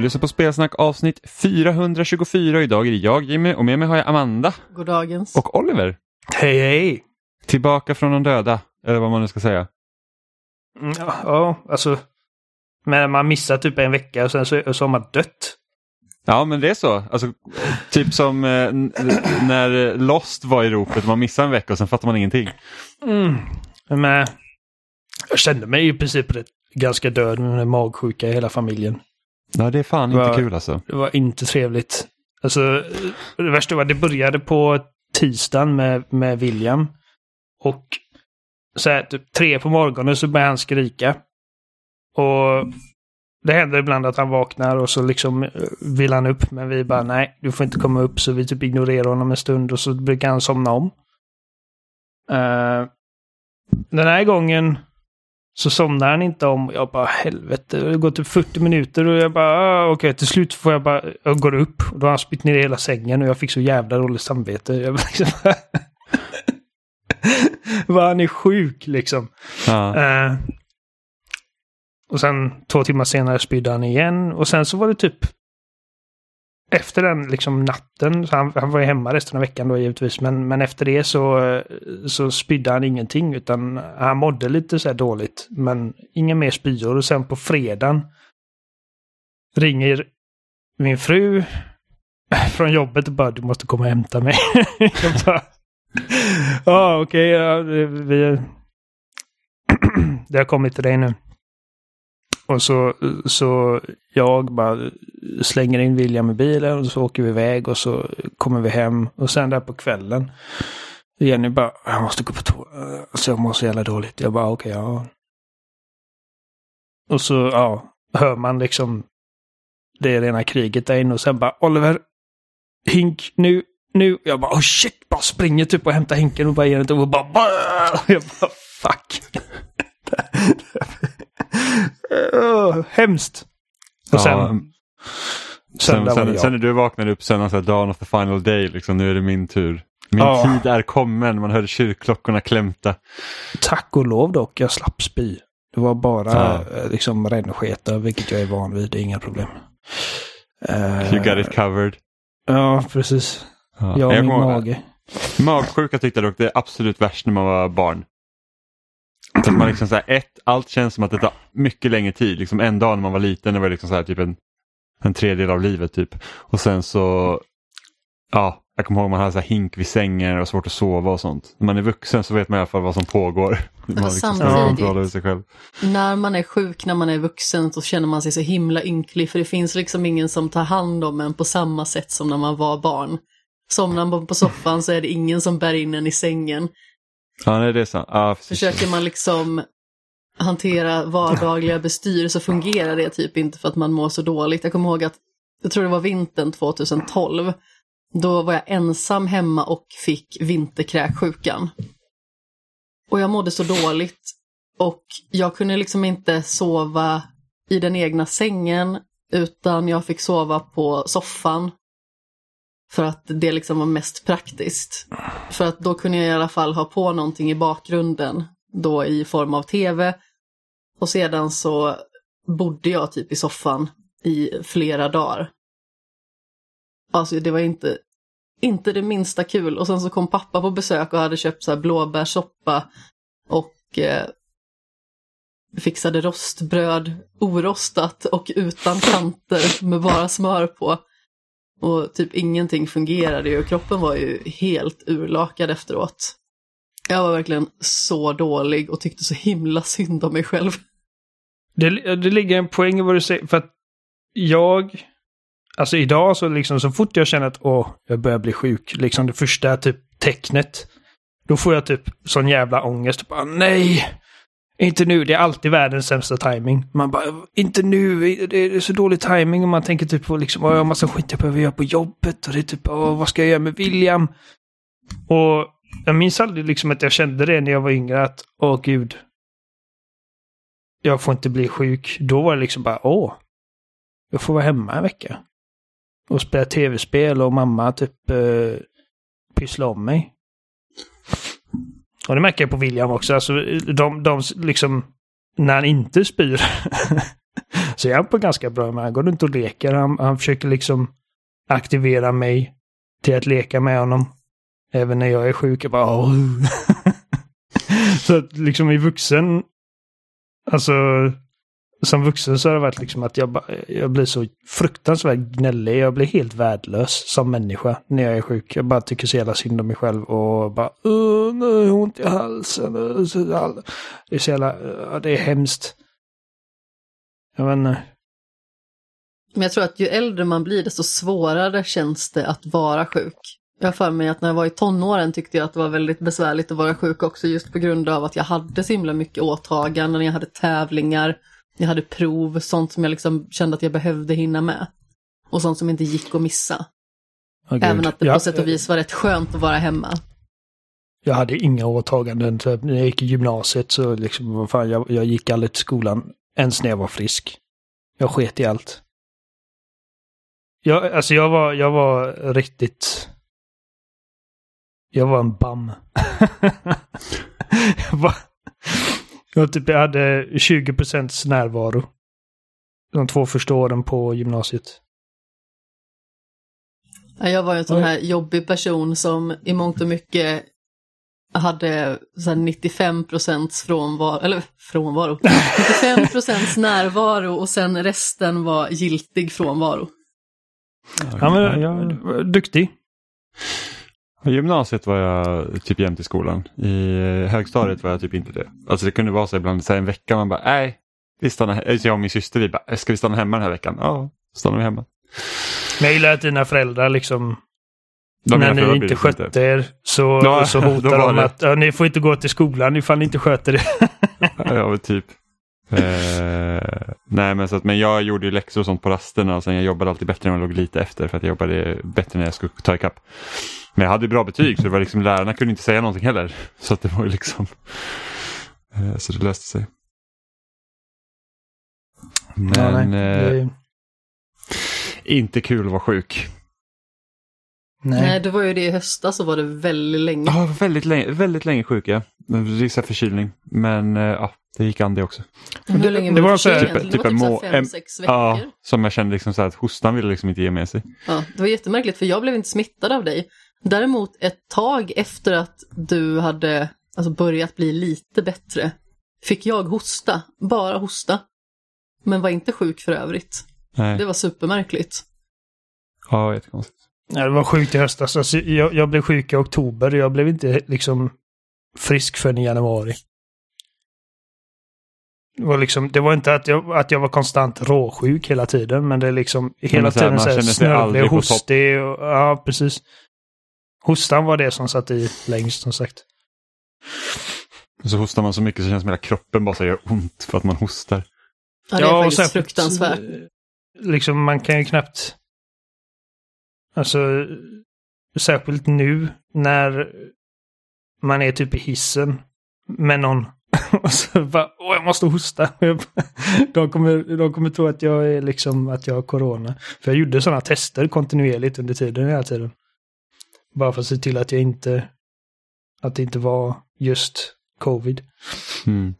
Du lyssnar på Spelsnack avsnitt 424 idag är det jag Jimmy och med mig har jag Amanda Goddagens. och Oliver. Hej hej! Tillbaka från de döda, eller vad man nu ska säga. Mm, Ja, ja, alltså. Men man missar typ en vecka och sen så, så har man dött. Ja men det är så. Alltså, typ som eh, när Lost var i ropet, man missar en vecka och sen fattar man ingenting. Mm. Men jag kände mig i princip rätt, ganska död med magsjuka i hela familjen. Ja det är fan inte Va- kul alltså. Det var inte trevligt. Alltså, det värsta var att det började på tisdagen med, med William. Och så här, typ tre på morgonen så började han skrika. Och det händer ibland att han vaknar och så liksom eh, vill han upp. Men vi bara nej, du får inte komma upp. Så vi typ ignorerar honom en stund och så brukar han somna om. Eh, den här gången så somnar han inte om. Jag bara helvete, det går typ 40 minuter och jag bara ah, okej till slut får jag bara, jag går upp och då har han spytt ner hela sängen och jag fick så jävla dåligt samvete. Jag bara liksom, Vad han är sjuk liksom. Ja. Eh, och sen två timmar senare spydde han igen och sen så var det typ efter den liksom natten, så han, han var ju hemma resten av veckan då givetvis, men, men efter det så, så spydde han ingenting utan han mådde lite så här dåligt. Men inga mer spyor och sen på fredagen ringer min fru från jobbet och bara du måste komma och hämta mig. ja okej, ja, vi, det har kommit till dig nu. Och så, så jag bara slänger in William i bilen och så åker vi iväg och så kommer vi hem. Och sen där på kvällen. Jenny bara, jag måste gå på toa. Alltså jag mår så jävla dåligt. Jag bara, okej, ja. Och så, ja, hör man liksom det är rena kriget där inne och sen bara, Oliver, hink nu, nu. Jag bara, oh shit, bara springer typ och hämtar hinken och bara ger den till och bara, "Bah!" jag bara, fuck. hemskt. Och sen, Ja, sen, sen, jag. sen när du vaknade upp sen, alltså, dawn of the final day, liksom, nu är det min tur. Min Ja. tid är kommen, man hörde kyrkklockorna klämta. Tack och lov dock, jag slapp spy. Det var bara Ja. eh, liksom rännsketa, vilket jag är van vid. Det är inga problem. Eh, You got it covered. Ja, precis. Ja. Jag och min mage. Magsjuka tyckte jag dock det är absolut värst när man var barn. Så att man liksom så här, ett, allt känns som att det tar mycket längre tid. Liksom en dag när man var liten, det var liksom så här, typ en, en tredjedel av livet. typ. Och sen så, ja, jag kommer ihåg man hade så här hink vid sängen och svårt att sova och sånt. När man är vuxen så vet man i alla fall vad som pågår. Man liksom samtidigt-. När man är sjuk, när man är vuxen, så känner man sig så himla ynklig. För det finns liksom ingen som tar hand om en på samma sätt som när man var barn. Somnar man på soffan så är det ingen som bär in en i sängen. Ja, nej, det är sant. Ah. Försöker man liksom hantera vardagliga bestyr så fungerar det typ inte för att man mår så dåligt. Jag kommer ihåg att, jag tror det var vintern 2012, då var jag ensam hemma och fick vinterkräksjukan. Och jag mådde så dåligt och jag kunde liksom inte sova i den egna sängen utan jag fick sova på soffan. För att det liksom var mest praktiskt. För att då kunde jag i alla fall ha på någonting i bakgrunden, då i form av tv. Och sedan så bodde jag typ i soffan i flera dagar. Alltså det var inte, inte det minsta kul. Och sen så kom pappa på besök och hade köpt så här blåbärssoppa och eh, fixade rostbröd orostat och utan kanter med bara smör på. Och typ ingenting fungerade ju och kroppen var ju helt urlakad efteråt. Jag var verkligen så dålig och tyckte så himla synd om mig själv. Det, det ligger en poäng i vad du säger, för att jag... Alltså idag så liksom så fort jag känner att åh, jag börjar bli sjuk, liksom det första typ tecknet. Då får jag typ sån jävla ångest. Bara, nej! Inte nu, det är alltid världens sämsta timing. Man bara, inte nu, det är så dålig timing och man tänker typ på liksom, jag har massa skit jag behöver göra på jobbet och det är typ, åh, vad ska jag göra med William? Och jag minns aldrig liksom att jag kände det när jag var yngre att, åh gud, jag får inte bli sjuk. Då var det liksom bara, åh, jag får vara hemma en vecka. Och spela tv-spel och mamma typ eh, pyssla om mig. Och det märker jag på William också. Alltså, de, de liksom, när han inte spyr Så är han på ganska bra humör. Han går runt och leker. Han, han försöker liksom aktivera mig till att leka med honom. Även när jag är sjuk. Jag bara... Så att liksom i vuxen... Alltså... Som vuxen så har det varit liksom att jag, jag blir så fruktansvärt gnällig. Jag blir helt värdelös som människa när jag är sjuk. Jag bara tycker så jävla synd om mig själv och bara... Åh, nu har jag ont i halsen. Det är så jävla... Det är hemskt. Jag vet inte. Men jag tror att ju äldre man blir desto svårare känns det att vara sjuk. Jag har för mig att när jag var i tonåren tyckte jag att det var väldigt besvärligt att vara sjuk också just på grund av att jag hade så himla mycket åtaganden, jag hade tävlingar, jag hade prov, sånt som jag liksom kände att jag behövde hinna med. Och sånt som inte gick att missa. Gud. Även att det Ja, på sätt och vis var rätt skönt att vara hemma. Jag hade inga åtaganden. Typ, när jag gick i gymnasiet så liksom, vad fan, jag, jag gick aldrig till skolan ens när jag var frisk. Jag sket i allt. Jag, alltså jag var, jag var riktigt... Jag var en bam. jag, var, jag, typ, jag hade 20 procents närvaro. De två första åren på gymnasiet. Ja, Jag var ju en sån här jobbig person som i mångt och mycket hade så här 95 procents frånvaro, eller frånvaro, 95 procents närvaro och sen resten var giltig frånvaro. Ja, men jag duktig. I gymnasiet var jag typ jämt i skolan. I eh, högstadiet var jag typ inte det. Alltså det kunde vara så ibland så här en vecka man bara nej, vi stannar he-" alltså Jag och min syster vi bara, ska vi stanna hemma den här veckan? Ja, stannar vi hemma. Men jag gillar att dina föräldrar liksom mina när ni inte skötte er så, Ja, så hotar de att ja, ni får inte gå till skolan ifall ni inte sköter det. Ja, typ. Eh, nej men så att, men jag gjorde ju läxor och sånt på rasterna och sen jag jobbade alltid bättre när jag låg lite efter för att jag jobbade bättre när jag skulle ta ikapp. Men jag hade ju bra betyg så det var liksom lärarna kunde inte säga någonting heller. Så att det var ju liksom eh, så det löste sig. Men ja, nej. eh, inte kul att vara sjuk. nej. Nej, det var ju det i höstas så var det väldigt länge. Ja, väldigt länge, väldigt länge sjuk ja. Vissa förkylning. Men eh, ja, det gick an det också. Men Hur länge det var var det så här- Typ-? Det typ typ en må- fem, sex veckor. Ja, Ja. som jag kände liksom så här att hostan ville liksom inte ge med sig. det var jättemärkligt för jag blev inte smittad av dig. Däremot ett tag efter att du hade alltså, börjat bli lite bättre fick jag hosta, bara hosta. Men var inte sjuk för övrigt. Nej. Det var supermärkligt. Ja, jättekonstigt. Nej, det var sjukt i höstas. Alltså, jag, jag blev sjuk i oktober och jag blev inte liksom frisk förrän i januari. Det var, liksom, det var inte att jag, att jag var konstant råsjuk hela tiden, men det är liksom hela så här, tiden man så här snörvlig och hostig. Och, ja, precis. Hostan var det som satt i längst, som sagt. Så hostar man så mycket så känns det som hela kroppen bara så gör ont för att man hostar. Ja, det är och faktiskt fruktansvärt. Liksom, man kan ju knappt... Alltså, särskilt nu när man är typ i hissen med någon. Och så bara, åh jag måste hosta. De kommer, de kommer tro att jag är liksom, att jag har corona. För jag gjorde sådana tester kontinuerligt under tiden hela tiden. Bara för att se till att jag inte, att det inte var just covid. Mm.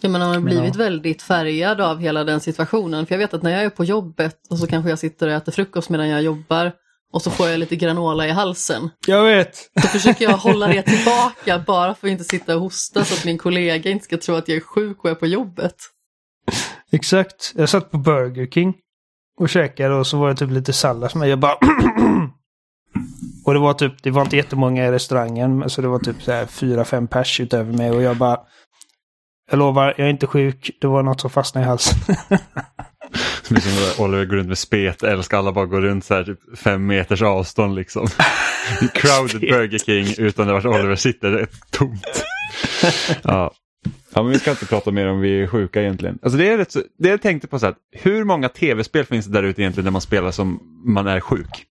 Ja, men man har blivit ja. väldigt färgad av hela den situationen. För jag vet att när jag är på jobbet och så kanske jag sitter och äter frukost medan jag jobbar och så får jag lite granola i halsen. Jag vet! Då försöker jag hålla det tillbaka bara för att inte sitta och hosta så att min kollega inte ska tro att jag är sjuk och är på jobbet. Exakt. Jag satt på Burger King och käkade och så var det typ lite sallad med. Jag bara... och det var typ, det var inte jättemånga i restaurangen. Så det var typ så här fyra, fem pers utöver mig och jag bara... Jag lovar, jag är inte sjuk. Det var något som fastnade i halsen. Som att Oliver går runt med spet, älskar alla bara går runt så här typ fem meters avstånd liksom. Crowded. Burger King utan vart Oliver sitter, det är tomt. ja. ja, men vi ska inte prata mer om vi är sjuka egentligen. Alltså det är rätt så, det jag tänkte på så här, hur många tv-spel finns det där ute egentligen där man spelar som man är sjuk?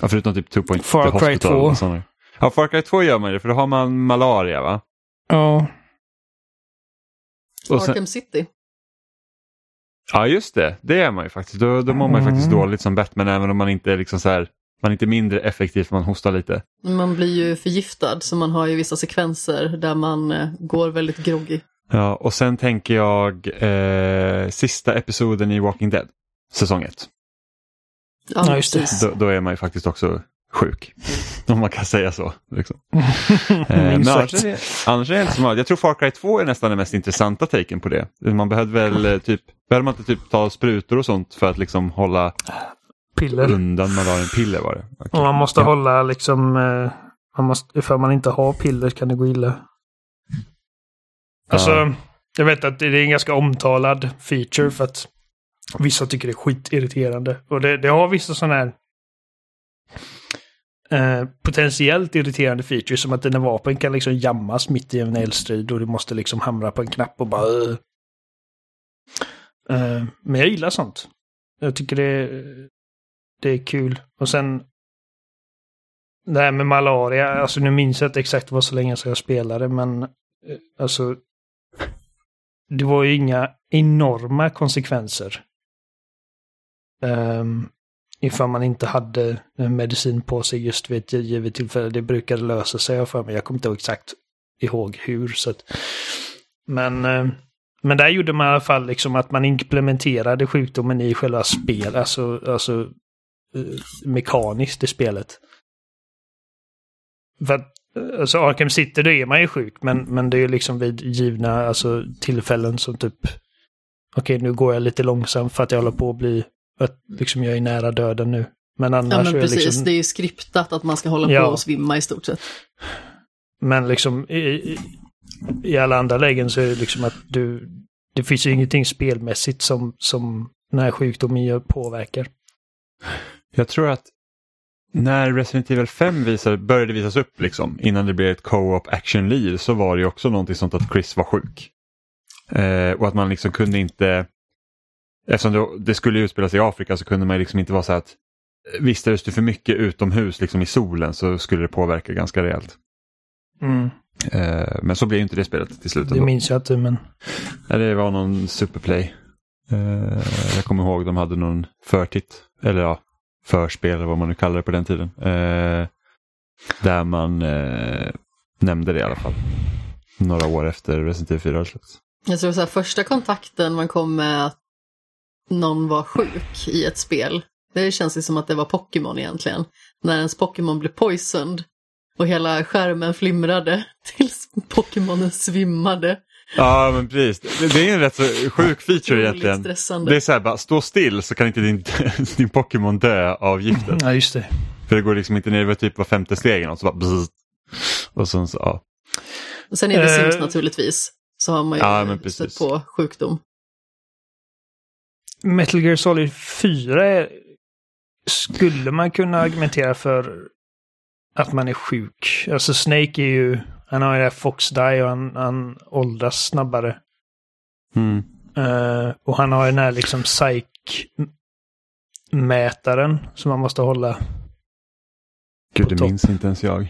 Ja, förutom typ Two Point Far The Cry Hospital 2. och sådana. Ja, Far Cry 2 gör man det för då har man malaria va? Ja. Sen, Arkham City. Ja just det, det är man ju faktiskt. Då, då mår man ju faktiskt Mm. dåligt som Batman även om man inte är liksom så här, man är inte mindre effektiv för man hostar lite. Man blir ju förgiftad så man har ju vissa sekvenser där man eh, går väldigt groggy. Ja, och sen tänker jag eh, sista episoden i Walking Dead, säsong 1. Ja, Ja, just det. Då, då är man ju faktiskt också sjuk. Om man kan säga så. Liksom. Eh, annars annars är det inte så. Jag tror Far Cry 2 är nästan den mest intressanta taken på det. Man behövde väl eh, typ, behövde man inte typ ta sprutor och sånt för att liksom hålla Piller. undan malarian? Piller var det. Och man måste Ja. hålla liksom... Eh, man måste, ifall man inte har piller kan det gå illa. Alltså, Ja. jag vet att det är en ganska omtalad feature för att vissa tycker det är skitirriterande. Och det, det har vissa sådana här eh, potentiellt irriterande features som att dina vapen kan liksom jammas mitt i en eldstrid och du måste liksom hamra på en knapp och bara... Uh. Men jag gillar sånt. Jag tycker det, det är kul. Och sen det här med malaria, alltså nu minns jag inte exakt vad så länge sedan jag spelade, men eh, alltså det var ju inga enorma konsekvenser. Um, ifall man inte hade eh, medicin på sig just vid ett givet tillfälle. Det brukade lösa sig jag för mig. Jag kommer inte exakt ihåg hur. Så att, men, eh, men där gjorde man i alla fall liksom att man implementerade sjukdomen i själva spelet, alltså, alltså eh, mekaniskt i spelet. För att, alltså Arkham City, då är man ju sjuk, men, men det är ju liksom vid givna alltså, tillfällen som typ Okej, nu går jag lite långsamt för att jag håller på att bli, att liksom jag är nära döden nu. Men annars Ja, men så är precis. liksom, Det är ju skriptat att man ska hålla Ja. på och svimma i stort sett. Men liksom i, i, i alla andra lägen så är det liksom att du, det finns ju ingenting spelmässigt som, som den här sjukdomen gör påverkar. Jag tror att när Resident Evil 5 visade, började visas upp liksom, innan det blev ett co-op action lead så var det ju också någonting sånt att Chris var sjuk. Eh, och att man liksom kunde inte, eftersom det, det skulle utspela sig i Afrika så kunde man liksom inte vara så att vistades du för mycket utomhus liksom i solen så skulle det påverka ganska rejält. Mm. Eh, men så blev ju inte det spelet till slut. Det ändå. minns jag inte, men Nej, det var någon superplay. Eh, jag kommer ihåg de hade någon förtitt, eller ja, förspel eller vad man nu kallar det på den tiden. Eh, där man eh, nämnde det i alla fall. Några år efter Resident Evil 4 hade släppts. Jag tror så här, första kontakten man kom med att någon var sjuk i ett spel, det känns ju som att det var Pokémon egentligen. När ens Pokémon blev poisoned och hela skärmen flimrade tills Pokémonen svimmade. Ja, men precis. Det, är en rätt så sjuk feature egentligen. stressande. Det är så här, bara stå still så kan inte din, din Pokémon dö av giftet. ja, just det. För det går liksom inte ner, det var typ var femte steg och så bara bzzzt. Och sen så, ja. Och sen är det Eh, Sims naturligtvis, så har man ju Ja, men stött precis. på sjukdom. Metal Gear Solid 4 är, skulle man kunna argumentera för att man är sjuk. Alltså Snake är ju, han har ju det här Fox Die och han, han åldras snabbare. Mm. Eh, och han har ju den här liksom psyk-mätaren som man måste hålla. Gud, det topp. minns inte ens jag.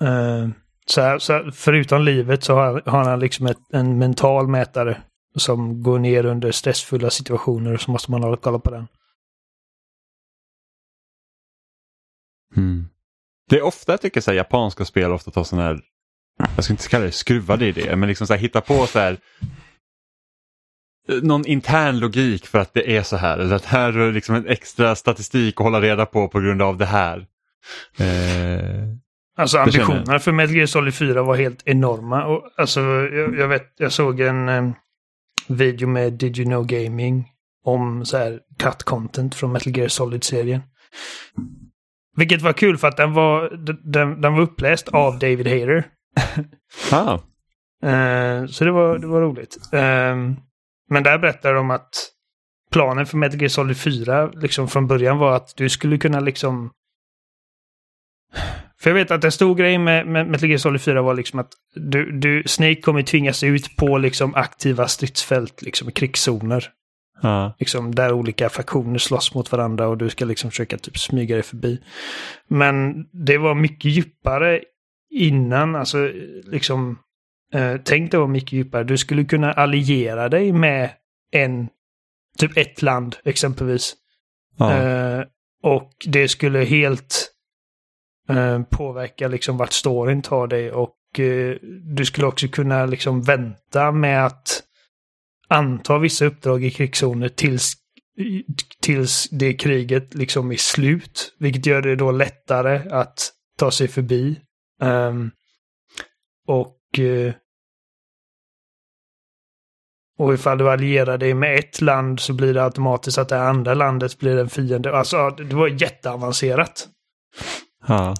Eh, så, här, så här, förutom livet så har, har han liksom ett, en mental mätare som går ner under stressfulla situationer så måste man hålla kolla på den. Mm. Det är ofta jag tycker så här, japanska spel ofta tar sådana här, jag ska inte kalla det skruvade idéer, men liksom så här, hitta på så här någon intern logik för att det är så här. Eller att här är liksom en extra statistik att hålla reda på på grund av det här. Eh, Alltså ambitionerna för Metal Gear Solid 4 var helt enorma. Och, alltså, jag, jag vet, jag såg en eh, video med Did You Know Gaming om så här cut content från Metal Gear Solid-serien. Vilket var kul för att den var, den, den var uppläst av David Hayter. ah, Eh, så det var, det var roligt. Eh, men där berättar de att planen för Metal Gear Solid 4 liksom från början var att du skulle kunna liksom... För jag vet att en stor grej med, med Metal Gear Solid 4 var liksom att du, du, Snake kommer tvingas ut på liksom aktiva stridsfält, liksom krigszoner. ah. Liksom där olika faktioner slåss mot varandra och du ska liksom försöka typ smyga dig förbi. Men det var mycket djupare innan, alltså liksom eh, tänk dig vara mycket djupare. Du skulle kunna alliera dig med en, typ ett land exempelvis. Ja. Eh, och det skulle helt eh, påverka liksom vart storyn tar dig och och eh, du skulle också kunna liksom vänta med att anta vissa uppdrag i krigszoner tills, tills det kriget liksom är slut. Vilket gör det då lättare att ta sig förbi. Um, och eh, och ifall du allierar dig med ett land så blir det automatiskt att det andra landet blir en fiende. Alltså det var jätteavancerat. Ja.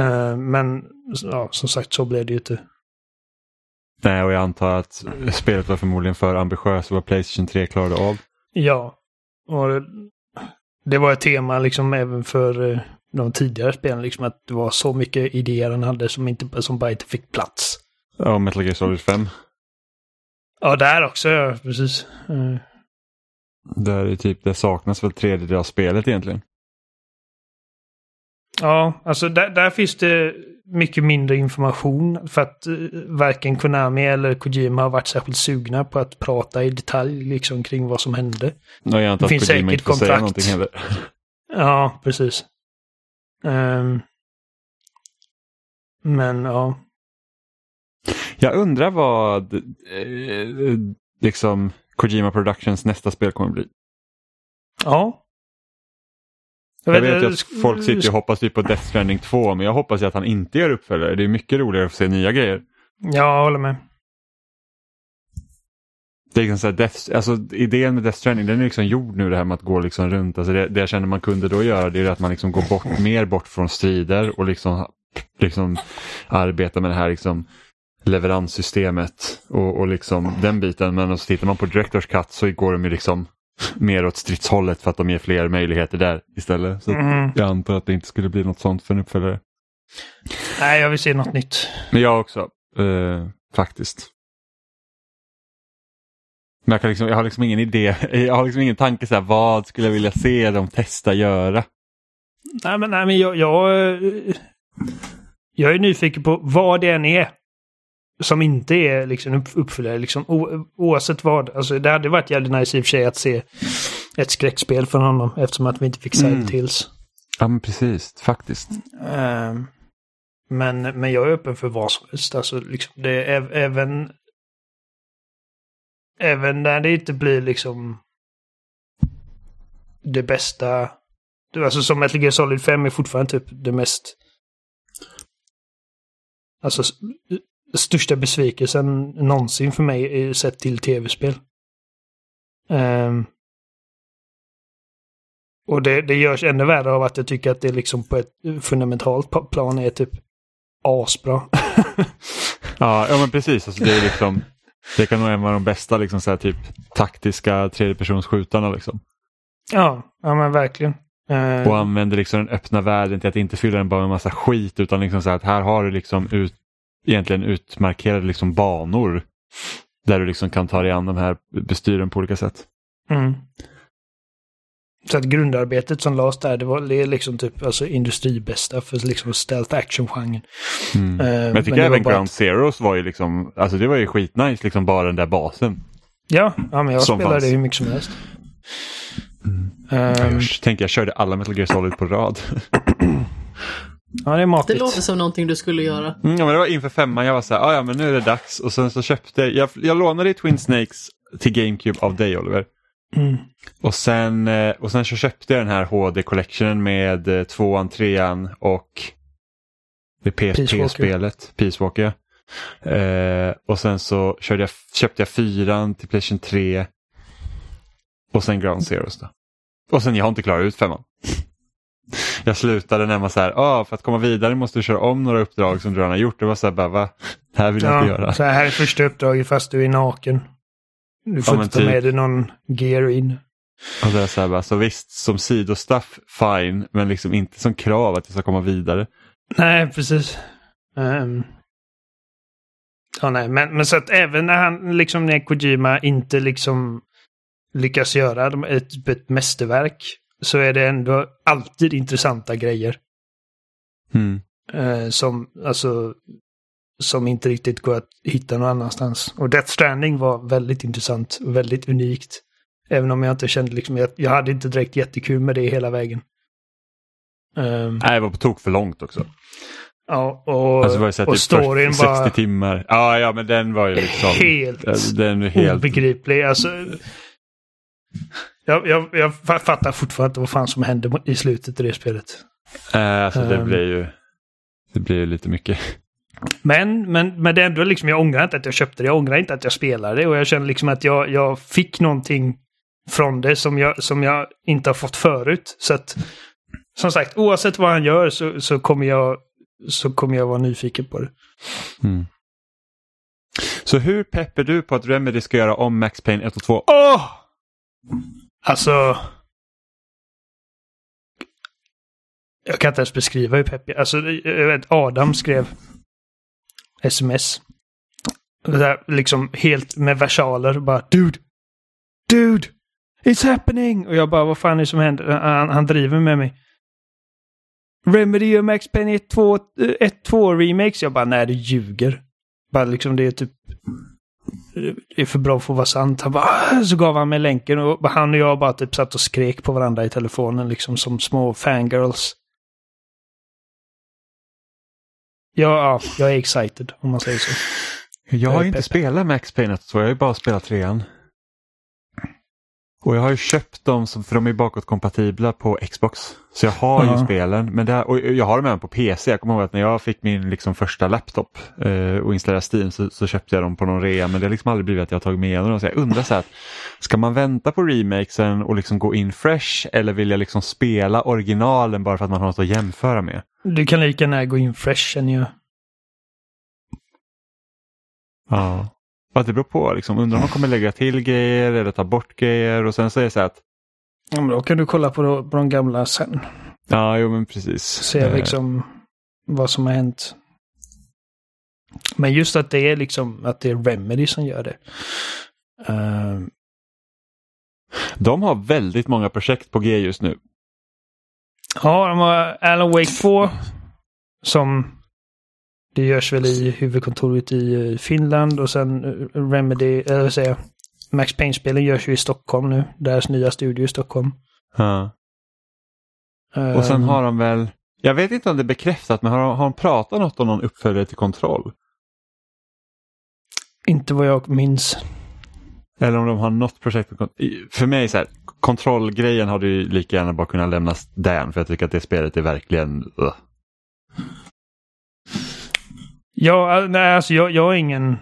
Uh, men ja, som sagt så blev det ju inte. Nej, och jag antar att spelet var förmodligen för ambitiöst vad Playstation 3 klarade av. Ja, och det var ett tema liksom även för uh, de tidigare spelen, liksom att det var så mycket idéer han hade som, inte, som bara inte fick plats. Ja, Metal Gear Solid 5. Ja, där också, ja, precis. Mm. Där är typ, det saknas väl tredjedel av spelet egentligen. Ja, alltså där, där finns det mycket mindre information för att uh, varken Konami eller Kojima har varit särskilt sugna på att prata i detalj liksom kring vad som hände. Ja, jag antar det finns Kojima säkert kontrakt. Ja, precis. Ehm. men ja. Jag undrar vad eh, liksom Kojima Productions nästa spel kommer bli. Ja. Jag vet ju eh, att folk sitter och hoppas typ på Death Stranding 2 men jag hoppas ju att han inte gör uppföljare. Det är mycket roligare att få se nya grejer. Ja, jag håller med. Det är liksom så Death, alltså, idén med Death Stranding den är liksom gjord nu det här med att gå liksom runt. Alltså det, det jag känner man kunde då göra det är att man liksom går bort, mer bort från strider och liksom, liksom arbeta med det här liksom leveranssystemet och, och liksom den biten. Men så tittar man på Directors Cut så går de ju liksom mer åt stridshållet för att de ger fler möjligheter där istället. Så Mm. jag antar att det inte skulle bli något sånt för en uppföljare. Nej, jag vill se något nytt. Men jag också, eh, faktiskt. Men jag, kan liksom, jag har liksom ingen idé, jag har liksom ingen tanke så här, vad skulle jag vilja se dem testa göra? Nej, men, nej, men jag, jag, eh, jag är nyfiken på vad det än är. Som inte är liksom upp- uppföljare, liksom, o, oavsett vad. Alltså, det hade varit jävligt nice i och för sig att se ett skräckspel från honom eftersom att vi inte fick Mm. Silent Hills. Ja men precis, faktiskt. Ehm, men, men jag är öppen för vad som helst. Alltså, liksom, det är även... Även när det inte blir liksom... Det bästa... Alltså som Metal Gear Solid 5 är fortfarande typ det mest... Alltså största besvikelsen någonsin för mig sett till tv-spel. Ehm, och det, det görs ännu värre av att jag tycker att det liksom på ett fundamentalt plan är typ asbra. Ja, ja men precis, alltså, det är liksom det kan nog vara en av de bästa liksom, så här, typ, taktiska tredjepersonsskjutarna. Liksom. ja, ja men verkligen. Eh, Och använder liksom den öppna världen till att inte fylla den bara med massa skit utan liksom så här, att här har du liksom ut, egentligen utmarkerade liksom banor där du liksom kan ta dig an de här bestyren på olika sätt. mm. Så att grundarbetet som lades där, det var det är liksom typ alltså industribästa för liksom stealth action-genren. Mm. Eh, Men jag tycker men även Ground att- Zeroes var ju liksom, alltså det var ju skitnice, liksom bara den där basen. Ja, ja men jag Som spelade fanns. det hur mycket som helst. Jag, Ehm, jag tänker jag körde alla Metal Gear Solid på rad. ja, det är Det låter som någonting du skulle göra. Mm, ja, men det var inför femman, jag var så här, "Ah, ja men nu är det dags. Och sen så köpte jag, jag lånade Twin Snakes till GameCube av dig Oliver. Mm. Och sen, eh, och sen så köpte jag den här HD Collectionen med eh, tvåan, trean och det Peace PSP-spelet, Peace Walker. Eh, och sen så körde jag, köpte jag fyran till Playstation 3 och sen Ground Zeroes då. Och sen jag har inte klarat ut femman. Jag slutade när man så här, ah, för att komma vidare måste du köra om några uppdrag som du redan har gjort. Det var så här, bara, va? Det här vill jag inte göra. så här är första uppdraget fast du är naken. Du får Ja, inte ta typ. med dig någon gear in. Och det är så här, bara, så visst, som sidostaff, fine, men liksom inte som krav att jag ska komma vidare. Nej, precis. Ehm. ja, nej, men, men så att även när han, liksom när Kojima inte liksom lyckas göra ett, ett mästerverk så är det ändå alltid intressanta grejer. Mm. Eh, som, alltså, som inte riktigt går att hitta någon annanstans. Och Death Stranding var väldigt intressant och väldigt unikt. Även om jag inte kände liksom, jag, jag hade inte direkt jättekul med det hela vägen. Ehm, Nej, det var på tok för långt också. Ja, och, Alltså var så och typ storyn 40, 60 var timmar. Ja, ja, men den var ju liksom... helt, Den helt... obegriplig. Alltså, jag, jag, jag fattar fortfarande inte vad fan som hände i slutet av det spelet. Äh, alltså det Ehm. blir ju... Det blir ju lite mycket. Men, men, men det är ändå liksom, jag ångrar inte att jag köpte det. Jag ångrar inte att jag spelade det. Och jag känner liksom att jag, jag fick någonting från det som jag, som jag inte har fått förut. Så att, som sagt, oavsett vad han gör så, så, kommer, jag, så kommer jag vara nyfiken på det. Mm. Så hur pepp är du på att Remedy ska göra om Max Payne 1 och 2? Åh! Alltså... Jag kan inte ens beskriva hur peppig. Alltså, jag vet, Adam skrev sms. Det där, liksom helt med versaler. Bara Dude! Dude! It's happening! Och jag bara, vad fan är det som händer? Han, han driver med mig. Remedy och Max Payne 1-2 remakes. Jag bara, nej du ljuger. Bara liksom det är typ det är för bra för att vara sant. Han bara, "Ah", så gav han mig länken och han och jag bara typ satt och skrek på varandra i telefonen liksom som små fangirls. Ja, ja, jag är excited om man säger så. Jag har Jag ju inte spelat Max Payne 1 och 2, jag har ju bara spelat trean. Och jag har ju köpt dem som, för de är bakåtkompatibla på Xbox. Så jag har ju Ja. spelen, men det här, och jag har dem även på PC. Jag kommer ihåg att när jag fick min liksom första laptop eh, och installerade Steam så, så köpte jag dem på någon rea. Men det har liksom aldrig blivit att jag har tagit med igenom dem. Så jag undrar så här, ska man vänta på remakesen och liksom gå in fresh eller vill jag liksom spela originalen bara för att man har något att jämföra med? Du kan lika gärna gå in fresh känner jag. Ja. Att det beror på, liksom, undrar om de kommer lägga till grejer eller ta bort grejer och sen så det så här att Ja, men då kan du kolla på, på de gamla sen. Ja, jo men precis. Se Eh, liksom vad som har hänt. Men just att det är liksom att det är Remedy som gör det. Eh, De har väldigt många projekt på G just nu. Ja, de har Alan Wake 2. Som det görs väl i huvudkontoret i eh, Finland och sen eh, Remedy, eller vad säger jag, Max Payne-spelen görs ju i Stockholm nu. Deras nya studio i Stockholm. Ja. Och sen Ehm, har de väl, jag vet inte om det är bekräftat, men har de, har de pratat något om någon uppföljare till kontroll? Inte vad jag minns. Eller om de har något projekt. För mig så här, kontrollgrejen hade ju lika gärna bara kunnat lämnas därhän för jag tycker att det spelet är verkligen... Uh. Ja, nej, alltså jag, jag är ingen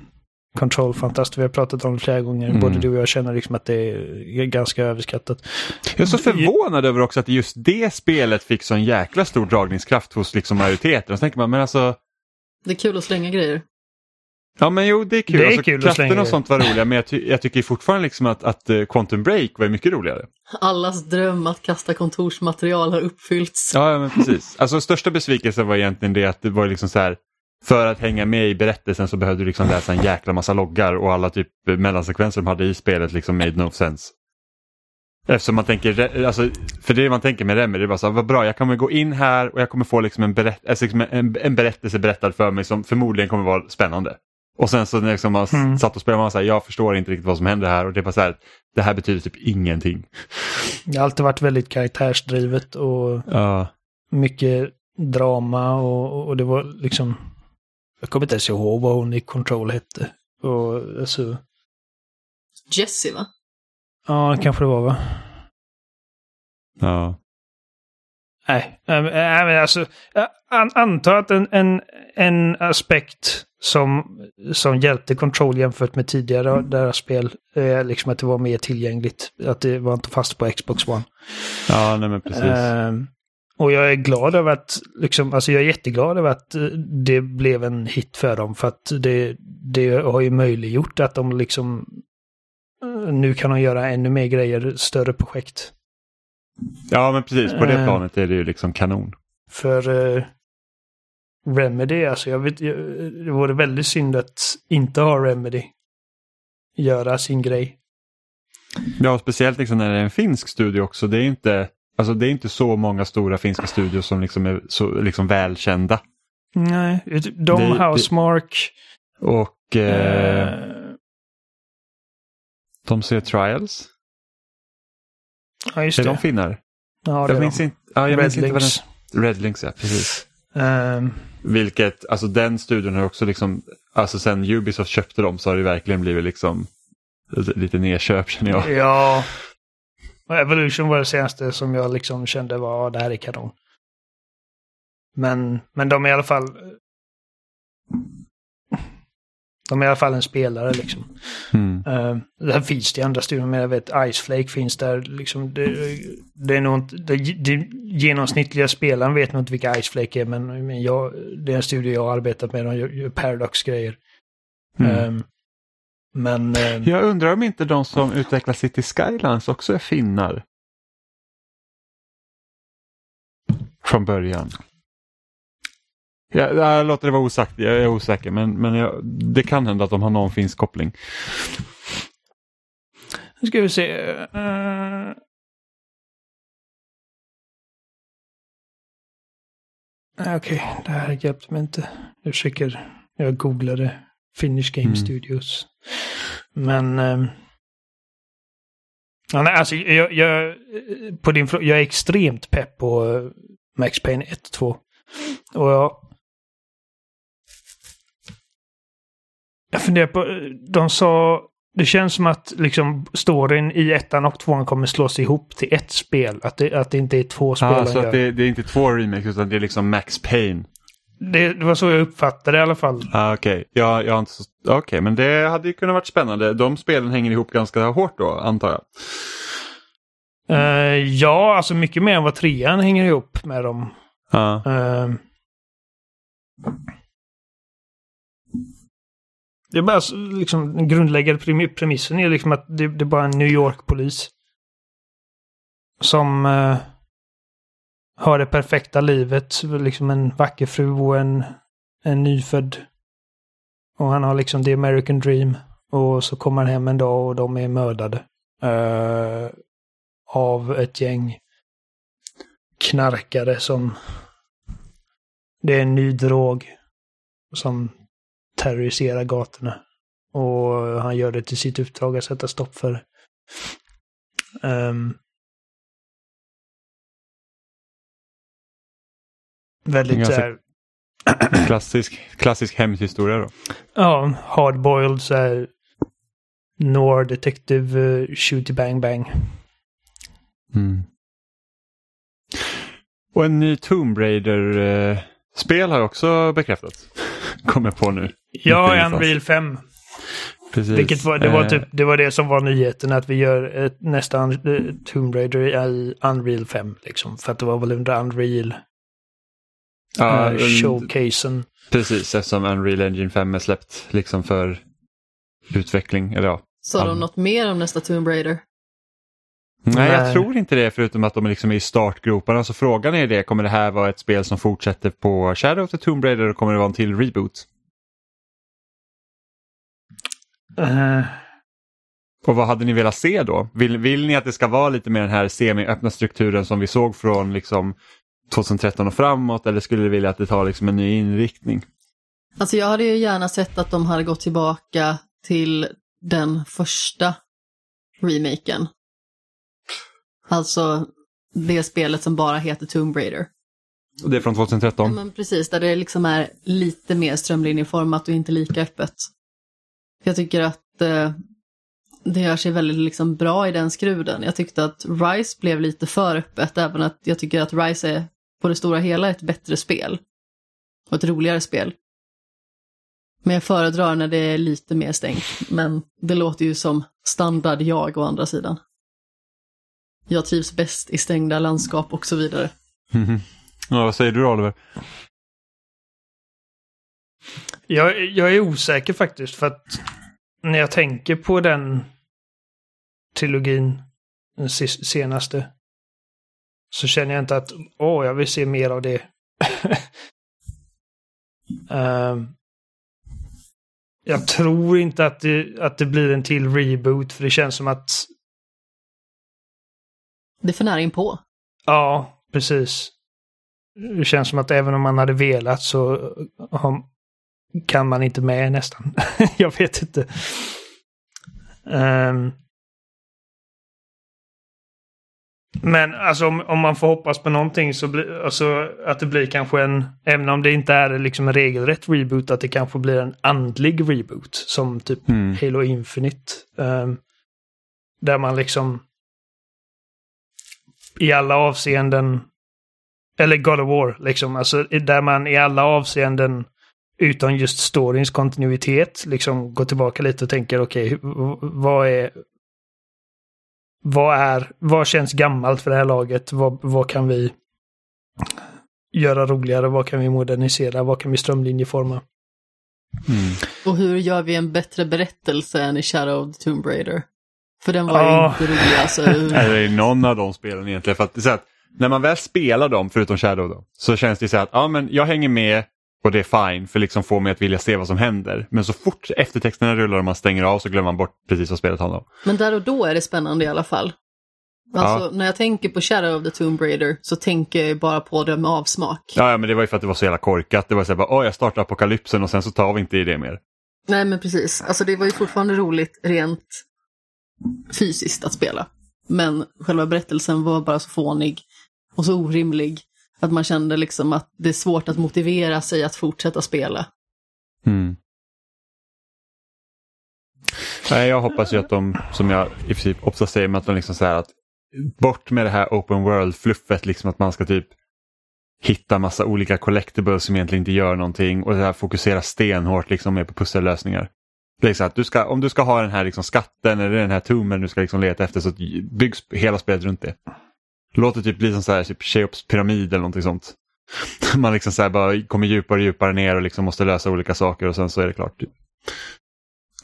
kontrollfantast. Vi har pratat om det flera gånger. Mm. Både du och jag känner liksom att det är ganska överskattat. Jag är så förvånad över också att just det spelet fick så en jäkla stor dragningskraft hos liksom majoriteten. Så tänker man, men alltså... Det är kul att slänga grejer. Ja men jo det är kul. Det är alltså, kul att kraften slänga och sånt var roliga men jag, ty jag tycker fortfarande liksom att, att eh, Quantum Break var mycket roligare. Allas dröm att kasta kontorsmaterial har uppfyllts. Ja, ja men precis. Alltså största besvikelsen var egentligen det att det var liksom så här för att hänga med i berättelsen så behövde du liksom läsa en jäkla massa loggar och alla typ mellansekvenser de hade i spelet liksom made no sense. Eftersom man tänker, alltså, för det man tänker med Remedy, det är bara så här, vad bra, jag kommer gå in här och jag kommer få liksom en, berätt, alltså liksom en, en berättelse berättad för mig som förmodligen kommer vara spännande. Och sen så när liksom man Mm. satt och spelade, man så här, jag förstår inte riktigt vad som händer här och det är bara så här, det här betyder typ ingenting. Det har alltid varit väldigt karaktärsdrivet och Ja. mycket drama och, och det var liksom... Jag kommer inte ens ihåg vad hon i Control hette. Och alltså... Jessie va? Ja, kanske det var va? ja. Nej, äh, äh, men alltså, jag an- antar att en, en, en aspekt som, som hjälpte Control jämfört med tidigare deras spel är liksom att det var mer tillgängligt. Att det var inte fast på Xbox One. Ja, nej men precis. Ehm, och jag är glad över att, liksom, alltså jag är jätteglad över att eh, det blev en hit för dem. För att det, det har ju möjliggjort att de liksom eh, nu kan de göra ännu mer grejer, större projekt. Ja, men precis. På det Eh. planet är det ju liksom kanon. För eh, Remedy, alltså jag vet, jag, det vore väldigt synd att inte ha Remedy göra sin grej. Ja, speciellt liksom när det är en finsk studio också. Det är inte, alltså det är inte så många stora finska studios som liksom är så liksom välkända. Nej, de Det- Housemark. Och eh, eh, de ser Trials. ja, just Är det. de finnar? ja, det jag är minns de. inte, ja, jag minns inte vad Redlinks. den... Redlinks, ja precis. Ehm, Vilket, alltså den studion har också liksom, alltså sen Ubisoft köpte dem så har det verkligen blivit liksom lite nedköp känner jag. ja. Och Evolution var det senaste som jag liksom kände var "Ja, det här är kanon. Men, men de är i alla fall... De är i alla fall en spelare liksom. Mm. Uh, där finns det andra studier, men jag vet Iceflake finns där. Liksom, det, det är nog inte, det, det genomsnittliga spelaren vet nog inte vilka Iceflake är, men, men jag, det är en studio jag har arbetat med, de gör, gör Paradox-grejer. Mm. Ehm, men... ehm, Jag undrar om inte de som utvecklar City Skylines också är finnar. Från början. Jag, jag låter det vara osagt, jag är osäker men, men jag, det kan hända att de har någon finsk koppling. Nu ska vi se. eh, ah, Okej, det här hjälpte mig inte. Jag försöker... Jag googlade Finnish Game Mm. Studios. Men... ja, nej, alltså, jag, jag, på din jag är extremt pepp på eh, Max Payne 1 2. Och jag... Jag funderar på... De sa... Det känns som att liksom storyn i ettan och tvåan kommer slås ihop till ett spel. Att det, att det inte är två spel Ah, de så att det, det är inte två remakes utan det är liksom Max Payne. Det, det var så jag uppfattade det i alla fall. Ah, Okej, jag, jag inte så... Okej, men det hade ju kunnat varit spännande. De spelen hänger ihop ganska hårt då, antar jag. Eh, ja, alltså mycket mer än vad trean hänger ihop med dem. Ja. Eh, det är bara liksom den grundläggande premi- premissen är liksom att det, det är bara en New York-polis. Som eh, har det perfekta livet. Liksom en vacker fru och en, en nyfödd. Och han har liksom the American dream. Och så kommer han hem en dag och de är mördade. Uh, av ett gäng knarkare som... Det är en ny drog som terroriserar gatorna. Och han gör det till sitt uppdrag att sätta stopp för. um, väldigt så här, Klassisk, klassisk hämndhistoria då. ja, hardboiled så här Noir Detective uh, Shooty Bang Bang. Mm. Och en ny Tomb Raider-spel har också bekräftats. Kommer på nu. Ja, Unreal 5. Precis. Vilket var, det var Eh, typ, det var det som var nyheten, att vi gör ett, nästan eh, Tomb Raider i Unreal 5 liksom. För att det var väl under Unreal ja, eh, en- showcasen. Precis, eftersom Unreal Engine 5 är släppt liksom för utveckling. Eller ja. Sa de något mer om nästa Tomb Raider? Nej, jag Nej. tror inte det förutom att de är liksom i startgroparna. Så frågan är det, kommer det här vara ett spel som fortsätter på Shadow of the Tomb Raider och kommer det vara en till reboot? Eh, Och vad hade ni velat se då? Vill, vill ni att det ska vara lite mer den här semi-öppna strukturen som vi såg från liksom 2013 och framåt eller skulle ni vilja att det tar liksom en ny inriktning? Alltså jag hade ju gärna sett att de hade gått tillbaka till den första remaken. Alltså det spelet som bara heter Tomb Raider. Och det är från Ja, 2013? men precis, där det liksom är lite mer strömlinjeformat och inte lika öppet. Jag tycker att eh, det gör sig väldigt liksom bra i den skruden. Jag tyckte att Rise blev lite för öppet, även att jag tycker att Rise är på det stora hela ett bättre spel. Och ett roligare spel. Men jag föredrar när det är lite mer stängt. Men det låter ju som standard jag å andra sidan. Jag trivs bäst i stängda landskap och så vidare. Ja, vad säger du då, Oliver? jag, jag är osäker faktiskt för att när jag tänker på den trilogin, den senaste, så känner jag inte att åh, jag vill se mer av det. Ehm, jag tror inte att det, att det blir en till reboot, för det känns som att Det är för nära på. Ja, precis. Det känns som att även om man hade velat så kan man inte med nästan. jag vet inte. Ehm. Men alltså om, om man får hoppas på någonting så blir alltså att det blir kanske en, även om det inte är liksom en regelrätt reboot, att det kanske blir en andlig reboot som typ Mm. Halo Infinite. ehm, där man liksom i alla avseenden, eller God of War liksom, alltså där man i alla avseenden utan just storyns kontinuitet liksom går tillbaka lite och tänker okej, hur- vad är vad är, vad känns gammalt för det här laget? Vad, vad kan vi göra roligare? Vad kan vi modernisera? Vad kan vi strömlinjeforma? Mm. Och hur gör vi en bättre berättelse än i Shadow of the Tomb Raider? För den var Ja. ju inte rolig alltså. Eller i någon av de spelen egentligen. För att, det är så att när man väl spelar dem, förutom Shadow, då, så känns det så här att ja, men jag hänger med och det är fine för liksom få mig att vilja se vad som händer. Men så fort eftertexterna rullar och man stänger av så glömmer man bort precis vad spelet handlar om. Men där och då är det spännande i alla fall. Alltså när jag tänker på Shadow of the Tomb Raider så tänker jag bara på det med avsmak. Ja, ja, men det var ju för att det var så jävla korkat. Det var så här, bara, åh, jag startar apokalypsen och sen så tar vi inte i det mer. Nej men precis, alltså det var ju fortfarande roligt rent fysiskt att spela. Men själva berättelsen var bara så fånig och så orimlig att man kände liksom att det är svårt att motivera sig att fortsätta spela. Mm. Nej, jag hoppas ju att de, som jag i princip ofta säger, med att de liksom så här att bort med det här open world-fluffet, liksom att man ska typ hitta massa olika collectibles som egentligen inte gör någonting och det här fokusera stenhårt liksom mer på pussellösningar. Det är så att du ska, om du ska ha den här liksom skatten eller den här tummen du ska liksom leta efter så byggs hela spelet runt det. Låt det typ bli som så här, typ Cheops pyramid eller någonting sånt. Man liksom så här bara kommer djupare och djupare ner och liksom måste lösa olika saker och sen så är det klart. Typ.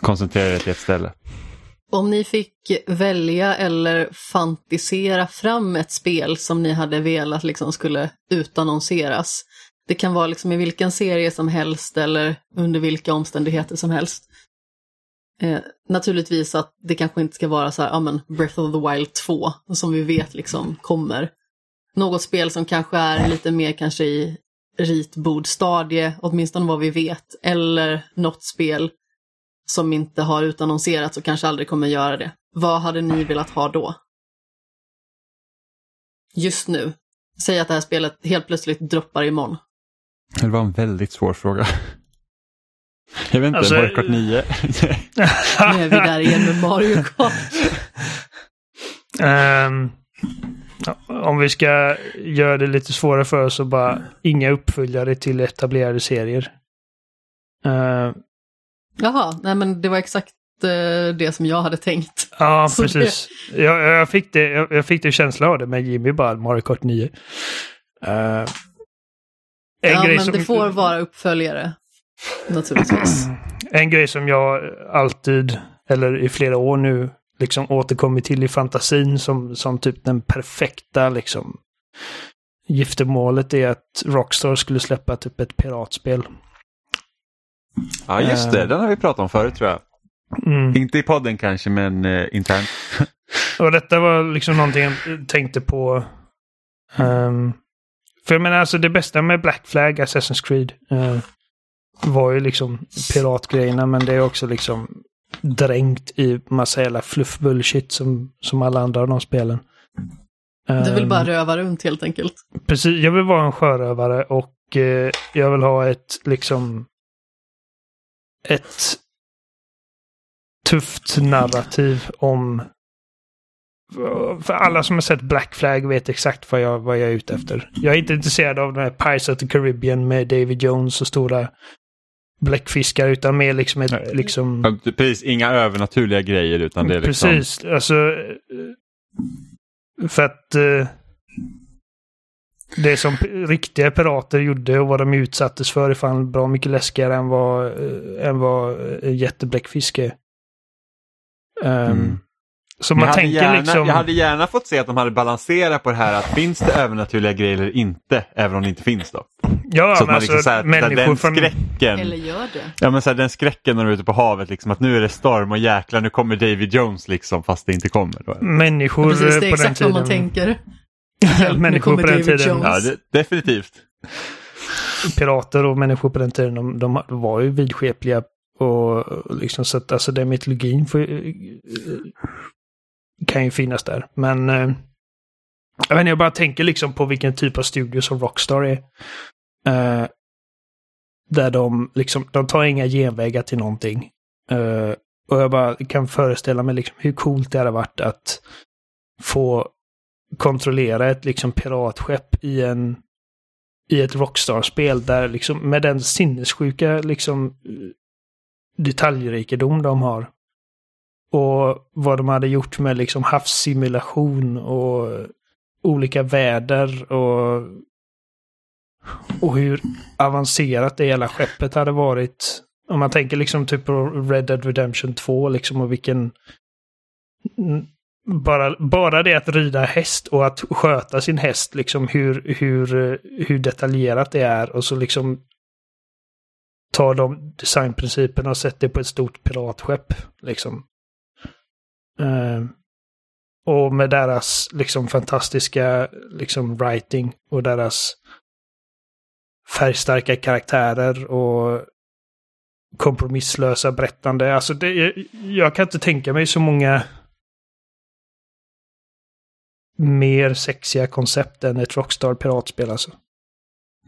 Koncentrera dig till ett ställe. Om ni fick välja eller fantisera fram ett spel som ni hade velat liksom skulle utannonseras. Det kan vara liksom i vilken serie som helst eller under vilka omständigheter som helst. Eh, naturligtvis att det kanske inte ska vara så här, ja men Breath of the Wild 2, som vi vet liksom kommer. Något spel som kanske är lite mer kanske i ritbordstadie, åtminstone vad vi vet. Eller något spel som inte har utannonserats och kanske aldrig kommer göra det. Vad hade ni velat ha då? Just nu. Säg att det här spelet helt plötsligt droppar imorgon. Det var en väldigt svår fråga. Jag vet inte, Alltså, Mario Kart 9? Nu är vi där igen med Mario Kart. Ehm, ja, om vi ska göra det lite svårare för oss så bara inga uppföljare till etablerade serier. Ehm, Jaha, nej men det var exakt eh, det som jag hade tänkt. ja, Så precis. Jag, jag, fick det, jag, jag fick det känsla av det med Jimmy bara, Mario Kart 9. Ehm, en, ja, grej men som, det får vara uppföljare. Naturligtvis. en grej som jag alltid, eller i flera år nu, liksom återkommit till i fantasin som, som typ den perfekta liksom giftermålet är att Rockstar skulle släppa typ ett piratspel. Ja, just det. Den har vi pratat om förut tror jag. Mm. Inte i podden kanske, men eh, internt. Och detta var liksom någonting jag tänkte på. ehm, för jag menar alltså det bästa med Black Flag, Assassin's Creed, eh, var ju liksom piratgrejerna men det är också liksom dränkt i massa jävla fluff bullshit som, som alla andra av de spelen. Du vill Ehm, bara röva runt helt enkelt. Precis, jag vill vara en sjörövare och eh, jag vill ha ett liksom ett tufft narrativ om för alla som har sett Black Flag vet exakt vad jag, vad jag är ute efter. Jag är inte intresserad av den här Pirates of the Caribbean med David Jones och stora bläckfiskar utan mer liksom ett liksom... Precis, inga övernaturliga grejer utan det är liksom... Precis, alltså... eh, För att... eh, Det som riktiga pirater gjorde och vad de utsattes för är fan bra mycket läskigare än vad, eh, än vad eh, jättebläckfisk är. Ehm, Mm. Så Men man jag, hade tänker gärna, liksom... jag hade gärna fått se att de hade balanserat på det här att finns det övernaturliga grejer eller inte, även om det inte finns då. ja, så att men man liksom alltså, så här, människor den från... skräcken, Eller gör det. ja, men så här, den skräcken när de är ute på havet, liksom, att nu är det storm och jäklar nu kommer David Jones liksom fast det inte kommer. Då. Människor Precis, det är på den exakt vad tiden... man tänker. Människor kommer på den David tiden. Jones. Ja, det, definitivt. pirater och människor på den tiden, de, de var ju vidskepliga och liksom så att alltså den mytologin får, kan ju finnas där. Men eh, Jag, vet inte, jag bara tänker liksom på vilken typ av studio som Rockstar är. Eh, där de liksom, de tar inga genvägar till någonting. Eh, och jag bara kan föreställa mig liksom hur coolt det hade varit att få kontrollera ett liksom piratskepp i en i ett Rockstar-spel där liksom med den sinnessjuka liksom eh, detaljrikedom de har. Och vad de hade gjort med liksom havssimulation och olika väder och och hur avancerat det hela skeppet hade varit. Om man tänker liksom typ på Red Dead Redemption 2 liksom och vilken... Bara, bara det att rida häst och att sköta sin häst, liksom hur, hur, hur detaljerat det är och så liksom ta de designprinciperna och sätta det på ett stort piratskepp. Liksom. Uh, och med deras liksom fantastiska liksom writing och deras färgstarka karaktärer och kompromisslösa berättande. Alltså det, jag kan inte tänka mig så många mer sexiga koncept än ett Rockstar piratspel alltså.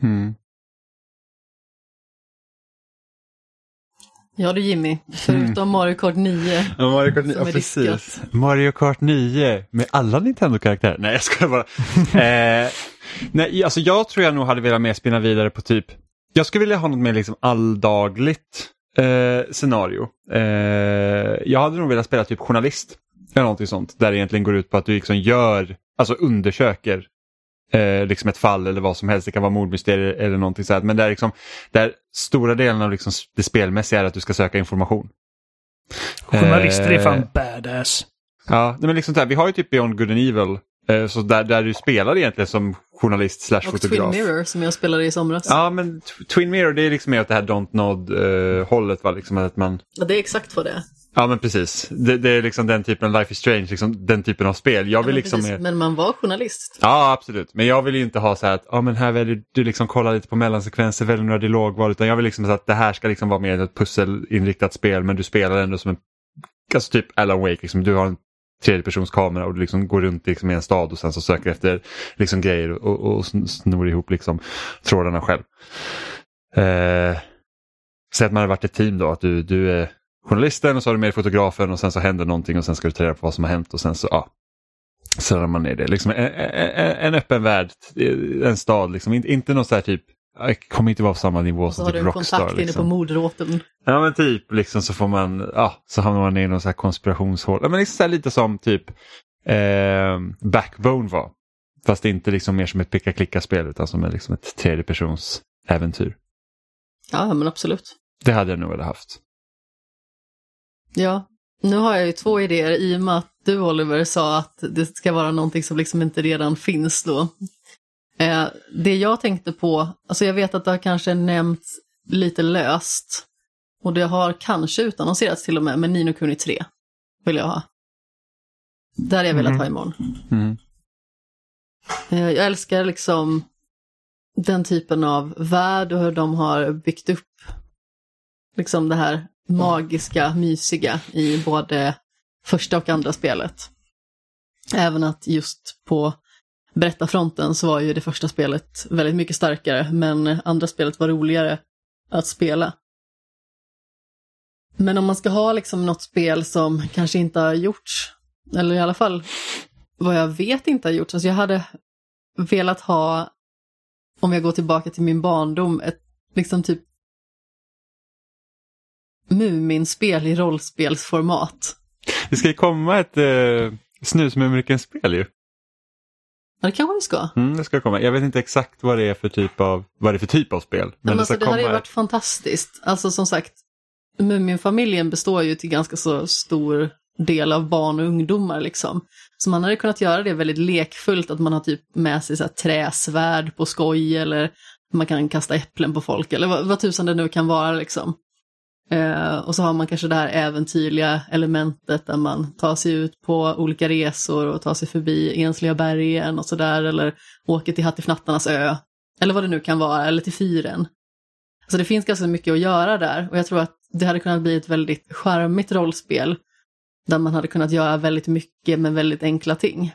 Mm. Ja du Jimmy, förutom Mario Kart 9. Ja, Mario Kart 9, Som ja, precis. Mario Kart 9 med alla Nintendo-karaktärer. Nej, jag skojar bara. eh, nej, alltså jag tror jag nog hade velat mer spinna vidare på typ, jag skulle vilja ha något mer liksom alldagligt eh, scenario. Eh, jag hade nog velat spela typ journalist. Eller någonting sånt. Där det egentligen går ut på att du liksom gör, alltså undersöker eh, liksom ett fall eller vad som helst. Det kan vara mordmysterier eller någonting sådär. Men där, liksom, där stora delen av liksom det spelmässiga är att du ska söka information. Journalister är fan Eh, badass. Ja, men liksom så här, vi har ju typ Beyond Good and Evil. Eh, så där, där du spelar egentligen som journalist slash Och Twin fotograf. Mirror som jag spelade i somras. Ja, men Tw- Twin Mirror det är liksom mer åt det här Don't Nod eh? Liksom att man... Ja, det är exakt vad det är. Ja, men precis. Det, det är liksom den typen Life is Strange, liksom, den typen av spel. Jag Ja, vill men, liksom precis. men man var journalist. Ja, absolut. Men jag vill ju inte ha så här att ja, men här väljer du liksom kolla lite på mellansekvenser, väljer några dialogval. Utan jag vill liksom så att det här ska liksom vara mer ett pusselinriktat spel men du spelar ändå som en, alltså typ Alan Wake, liksom, du har en tredjepersonskamera och du liksom går runt liksom i en stad och sen så söker efter liksom grejer och, och sn- snor ihop liksom trådarna själv. Eh, Säg att man har varit ett team då, att du, du är journalisten och så har du med fotografen och sen så händer någonting och sen ska du ta reda på vad som har hänt och sen så, ja. Så rör man ner det. Liksom en, en, en öppen värld, en stad, liksom. inte, inte någon så här typ, jag kommer inte vara på samma nivå Och så som har typ du Rockstar. kontakt inne på Liksom. mordråten. Ja men typ, liksom så får man, ja, så hamnar man i någon så här konspirationshål. Ja, men liksom så här lite som typ eh, Backbone var. Fast inte liksom mer som ett picka-klicka-spel utan som är liksom ett tredjepersons äventyr. Ja, men absolut. Det hade jag nog velat haft. Ja, nu har jag ju två idéer i och med att du Oliver sa att det ska vara någonting som liksom inte redan finns då. Eh, det jag tänkte på, alltså jag vet att det har kanske nämnts lite löst och det har kanske utannonserats till och med, men Nino Kuni 3 vill jag ha. Det hade jag velat Mhm. ha imorgon. Mm. Eh, Jag älskar liksom den typen av värld och hur de har byggt upp liksom det här magiska, mysiga i både första och andra spelet. Även att just på berättarfronten så var ju det första spelet väldigt mycket starkare, men andra spelet var roligare att spela. Men om man ska ha liksom något spel som kanske inte har gjorts, eller i alla fall vad jag vet inte har gjorts, alltså jag hade velat ha, om jag går tillbaka till min barndom, ett liksom typ Muminspel i rollspelsformat. Det ska ju komma ett eh, Snusmumriken-spel ju. Ja, det kanske det ska. Mm, det ska komma. Jag vet inte exakt vad det är för typ av, vad det är för typ av spel. Men, Men det alltså, ska det hade ju komma varit fantastiskt. Alltså som sagt, Muminfamiljen består ju till ganska så stor del av barn och ungdomar liksom. Så man hade kunnat göra det väldigt lekfullt, att man har typ med sig så här träsvärd på skoj eller man kan kasta äpplen på folk eller vad, vad tusan det nu kan vara liksom. Eh, och så har man kanske det här äventyrliga elementet där man tar sig ut på olika resor och tar sig förbi ensliga bergen och sådär eller åker till Hattifnattarnas ö. Eller vad det nu kan vara, eller till fyren. Så det finns ganska mycket att göra där och jag tror att det hade kunnat bli ett väldigt charmigt rollspel där man hade kunnat göra väldigt mycket med väldigt enkla ting.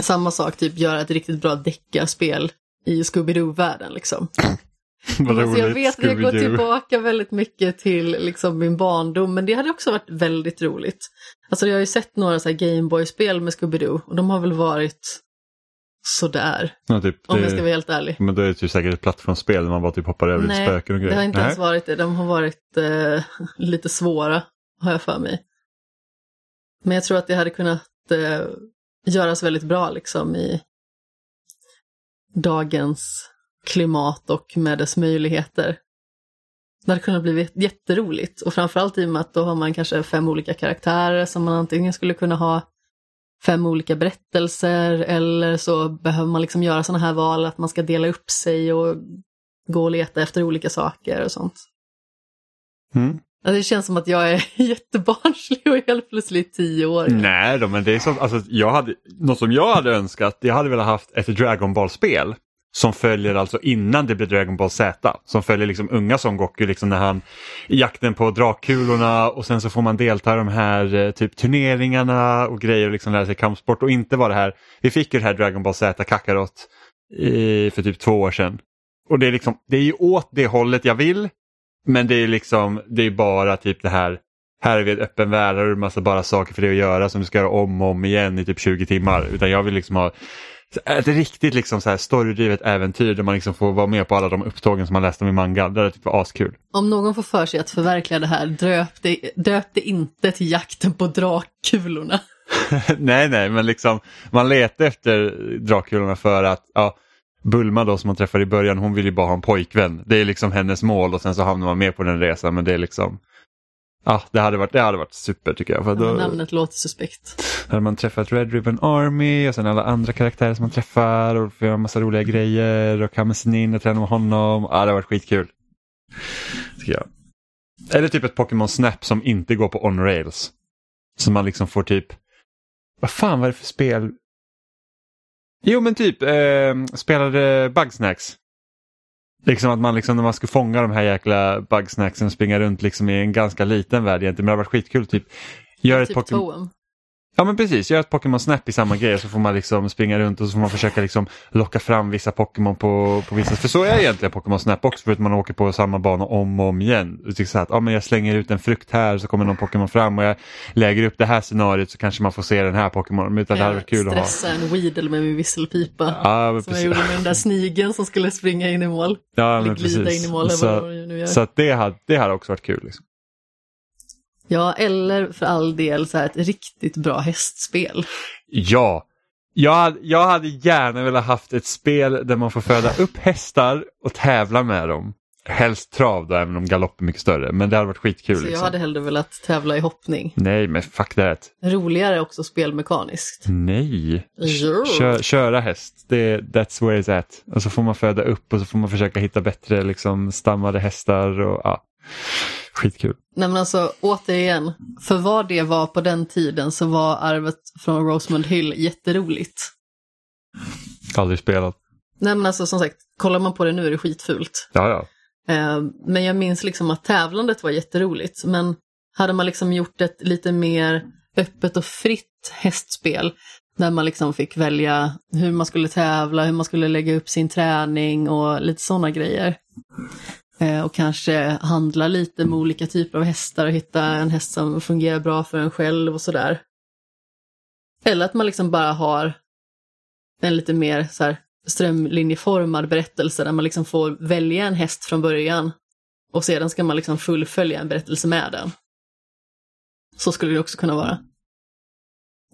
samma sak, typ göra ett riktigt bra deckarspel i Scooby-Doo-världen liksom. Vad Alltså jag vet att jag går tillbaka väldigt mycket till liksom min barndom, men det hade också varit väldigt roligt. Alltså jag har ju sett några så Gameboy-spel med Scooby-Doo och de har väl varit sådär, Ja, typ, om jag ska vara helt ärlig. Men då är det ju säkert ett plattformsspel där man bara typ hoppar över Nej, spöken och grejer. Det har inte Nej. ens varit det, de har varit eh, lite svåra, har jag för mig. Men jag tror att det hade kunnat eh, göras väldigt bra liksom i dagens klimat och med dess möjligheter. Det hade kunnat bli jätteroligt och framförallt i och med att då har man kanske fem olika karaktärer som man antingen skulle kunna ha fem olika berättelser eller så behöver man liksom göra sådana här val att man ska dela upp sig och gå och leta efter olika saker och sånt. Mm. Alltså det känns som att jag är jättebarnslig och helt plötsligt tio år. Nej då, men det är så, alltså, jag hade, något som jag hade önskat, jag hade velat haft ett Dragon Ball-spel som följer alltså innan det blir Dragon Ball Z. Som följer liksom unga Son Goku liksom när han i jakten på drakkulorna och sen så får man delta i de här eh, typ turneringarna och grejer och liksom lära sig kampsport och inte vara det här. Vi fick ju det här Dragon Ball Z Kakarot i, för typ två år sedan. Och det är liksom, det är ju åt det hållet jag vill. Men det är liksom, det är bara typ det här här är vi en öppen värld, här har du massa bara saker för dig att göra som du ska göra om och om igen i typ 20 timmar. Utan jag vill liksom ha ett riktigt liksom så här storydrivet äventyr där man liksom får vara med på alla de upptågen som man läste om i manga. Det är typ askul. Om någon får för sig att förverkliga det här, döp det, döp det inte till jakten på drakkulorna. nej, nej, men liksom man letar efter Draculaorna för att ja, Bulma då som man träffar i början, hon vill ju bara ha en pojkvän. Det är liksom hennes mål och sen så hamnar man med på den resan. Men det är liksom, ja, det hade varit, det hade varit super tycker jag. För då, Men namnet låter suspekt. hade man träffat Red Ribbon Army och sen alla andra karaktärer som man träffar och får göra massa roliga grejer och sig in och träna med honom. Ja, det har varit skitkul. Tycker jag. Eller typ ett Pokémon Snap som inte går på on-rails. Så man liksom får typ, vad fan var det för spel? Jo men typ, eh, spelade Bugsnacks. Liksom att man liksom när man skulle fånga de här jäkla Bugsnacksen och springa runt liksom i en ganska liten värld egentligen. Men det har varit skitkul typ. Gör ett Typ Pokémon... Ja men precis, gör ett Pokémon Snap i samma grej så får man liksom springa runt och så får man försöka liksom locka fram vissa Pokémon på, på vissa, för så är egentligen Pokémon Snap också för att man åker på samma bana om och om igen. Är så att, ja, men jag slänger ut en frukt här så kommer någon Pokémon fram och jag lägger upp det här scenariot så kanske man får se den här Pokémon. Utan det hade varit kul att ha. Stressa en Weedle med min visselpipa. Ja, men Som jag precis. gjorde med den där snigeln som skulle springa in i mål. Ja, Eller men glida precis. in i mål eller Så, så det, hade, det hade också varit kul. Liksom. Ja, eller för all del så här ett riktigt bra hästspel. Ja, jag jag hade gärna velat haft ett spel där man får föda upp hästar och tävla med dem. Helst trav då, även om galopp är mycket större. Men det hade varit skitkul. Så jag liksom. hade hellre velat tävla i hoppning. Nej, men fuck that. Roligare också spelmekaniskt. Nej. Jo. Kö, köra häst, det, that's where it's at. Och så får man föda upp och så får man försöka hitta bättre liksom, stammade hästar. Och, ja. Skitkul. Nej men alltså återigen, för vad det var på den tiden så var arvet från Rosemond Hill jätteroligt. Aldrig spelat. Nej men alltså som sagt, kollar man på det nu är det skitfult. Ja, ja. Eh, Men jag minns liksom att tävlandet var jätteroligt. Men hade man liksom gjort ett lite mer öppet och fritt hästspel där man liksom fick välja hur man skulle tävla, hur man skulle lägga upp sin träning och lite sådana grejer. Eh, och kanske handla lite med olika typer av hästar och hitta en häst som fungerar bra för en själv och sådär. Eller att man liksom bara har en lite mer så här strömlinjeformad berättelse där man liksom får välja en häst från början och sedan ska man liksom fullfölja en berättelse med den. Så skulle det också kunna vara.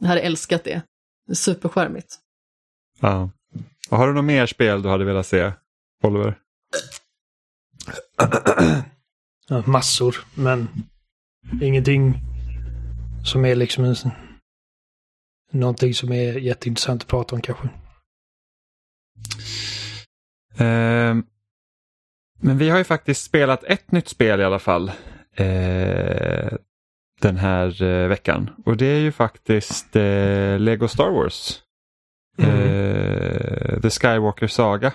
Jag hade älskat det. Det är Superskärmigt. ja. Och har du något mer spel du hade velat se, Oliver? Massor, men ingenting som är liksom en, någonting som är jätteintressant att prata om kanske. Ehm, men vi har ju faktiskt spelat ett nytt spel i alla fall eh, den här eh, veckan. Och det är ju faktiskt eh, Lego Star Wars. Eh, The Skywalker Saga.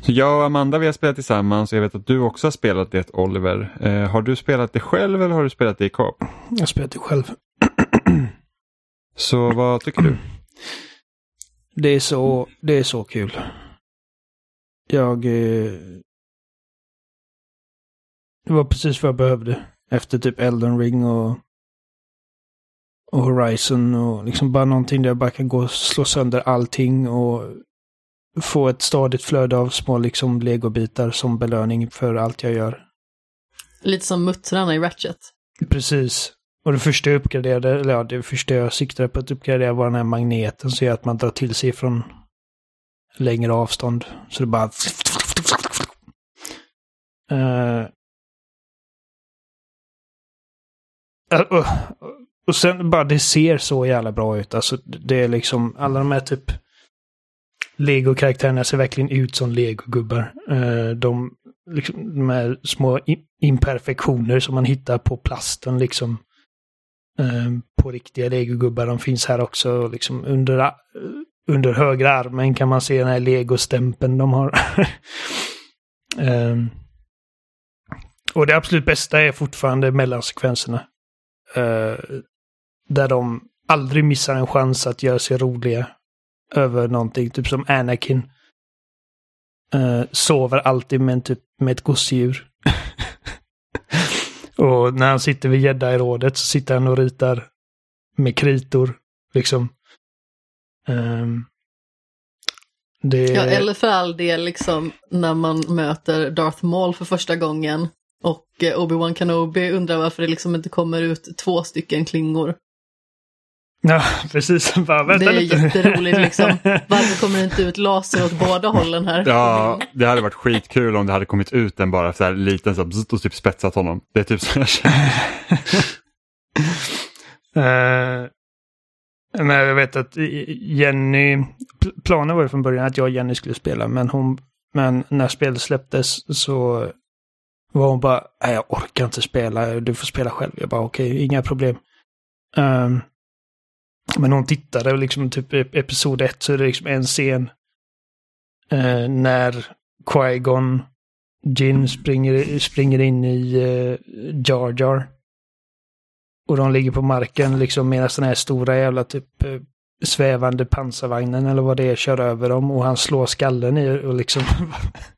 Så jag och Amanda vi har spelat tillsammans och jag vet att du också har spelat det Oliver. Eh, har du spelat det själv eller har du spelat det i co Jag spelar det själv. Så vad tycker du? Det är så, det är så kul. Jag... Eh, det var precis vad jag behövde. Efter typ Elden Ring och, och Horizon och liksom bara någonting där jag bara kan gå och slå sönder allting och få ett stadigt flöde av små liksom legobitar som belöning för allt jag gör. Lite som muttrarna i Ratchet. Precis. Och det första jag uppgraderade, eller ja, det första jag siktade på att uppgradera var den här magneten som gör att man drar till sig från längre avstånd. Så det bara... Uh, och, sen bara det ser så jävla bra ut. Alltså det är liksom alla de här typ Lego-karaktärerna ser verkligen ut som Lego-gubbar. Uh, de, liksom, de här små imperfektioner som man hittar på plasten liksom. Uh, på riktiga Lego-gubbar. De finns här också liksom under, eh, under högra armen kan man se den här Lego-stämpeln de har. och det absolut bästa är fortfarande mellansekvenserna. Uh, där de aldrig missar en chans att göra sig roliga över någonting. Typ som Anakin. Uh, sover alltid med, typ, med ett gosedjur. och när han sitter vid gädda i rådet så sitter han och ritar med kritor. Liksom. Um, det... Ja, eller för all del liksom när man möter Darth Maul för första gången och eh, Obi-Wan Kenobi undrar varför det liksom inte kommer ut två stycken klingor. Ja, precis. Bara, det är lite. jätteroligt liksom. Varför kommer det inte ut laser åt båda hållen här? Ja, det hade varit skitkul om det hade kommit ut en bara så här liten så här, och typ spetsat honom. Det är typ så jag känner. uh, men jag vet att Jenny, planen var ju från början att jag och Jenny skulle spela, men hon, men när spelet släpptes så var hon bara, nej jag orkar inte spela, du får spela själv. Jag bara okej, okay, inga problem. Um, men hon tittade liksom typ episod ett så är det liksom en scen eh, när Qui-Gon Jin springer, springer in i eh, Jar Jar. Och de ligger på marken liksom medan den här stora jävla typ eh, svävande pansarvagnen eller vad det är kör över dem och han slår skallen i och liksom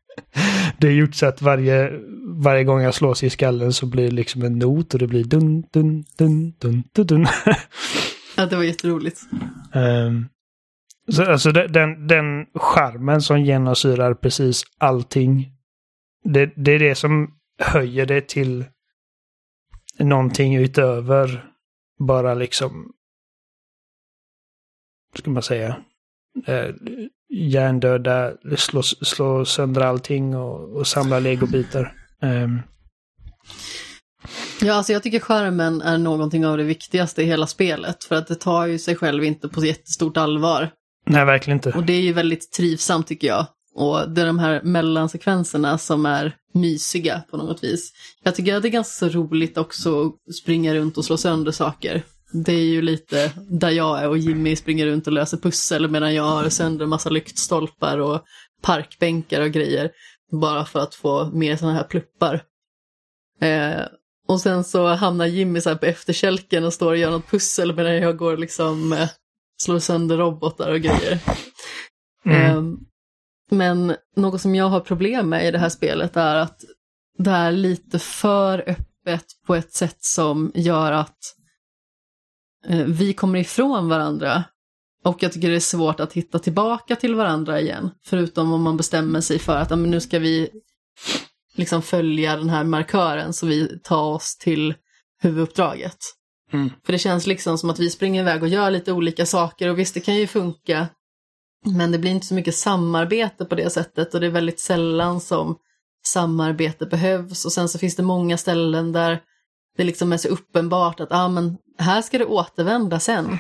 det är gjort så att varje, varje gång jag slås i skallen så blir det liksom en not och det blir dun, dun, dun, dun, dun, dun. ja, det var jätteroligt. Um, så alltså den, den charmen som genomsyrar precis allting. Det, det är det som höjer det till någonting utöver bara liksom, ska man säga, eh, hjärndöda, slå, slå sönder allting och, och samla legobitar. Um. Ja, alltså jag tycker skärmen är någonting av det viktigaste i hela spelet. För att det tar ju sig själv inte på jättestort allvar. Nej, verkligen inte. Och det är ju väldigt trivsamt tycker jag. Och det är de här mellansekvenserna som är mysiga på något vis. Jag tycker att det är ganska roligt också att springa runt och slå sönder saker. Det är ju lite där jag är och Jimmy springer runt och löser pussel medan jag har sönder en massa lyktstolpar och parkbänkar och grejer. Bara för att få mer sådana här pluppar. Eh, och sen så hamnar Jimmy så på efterkälken och står och gör något pussel medan jag går liksom eh, slår sönder robotar och grejer. Mm. Eh, men något som jag har problem med i det här spelet är att det är lite för öppet på ett sätt som gör att Eh, vi kommer ifrån varandra. Och jag tycker det är svårt att hitta tillbaka till varandra igen. Förutom om man bestämmer sig för att nu ska vi liksom följa den här markören så vi tar oss till huvuduppdraget. Mm. För det känns liksom som att vi springer iväg och gör lite olika saker och visst det kan ju funka. Men det blir inte så mycket samarbete på det sättet och det är väldigt sällan som samarbete behövs och sen så finns det många ställen där det liksom är så uppenbart att ah, men här ska du återvända sen.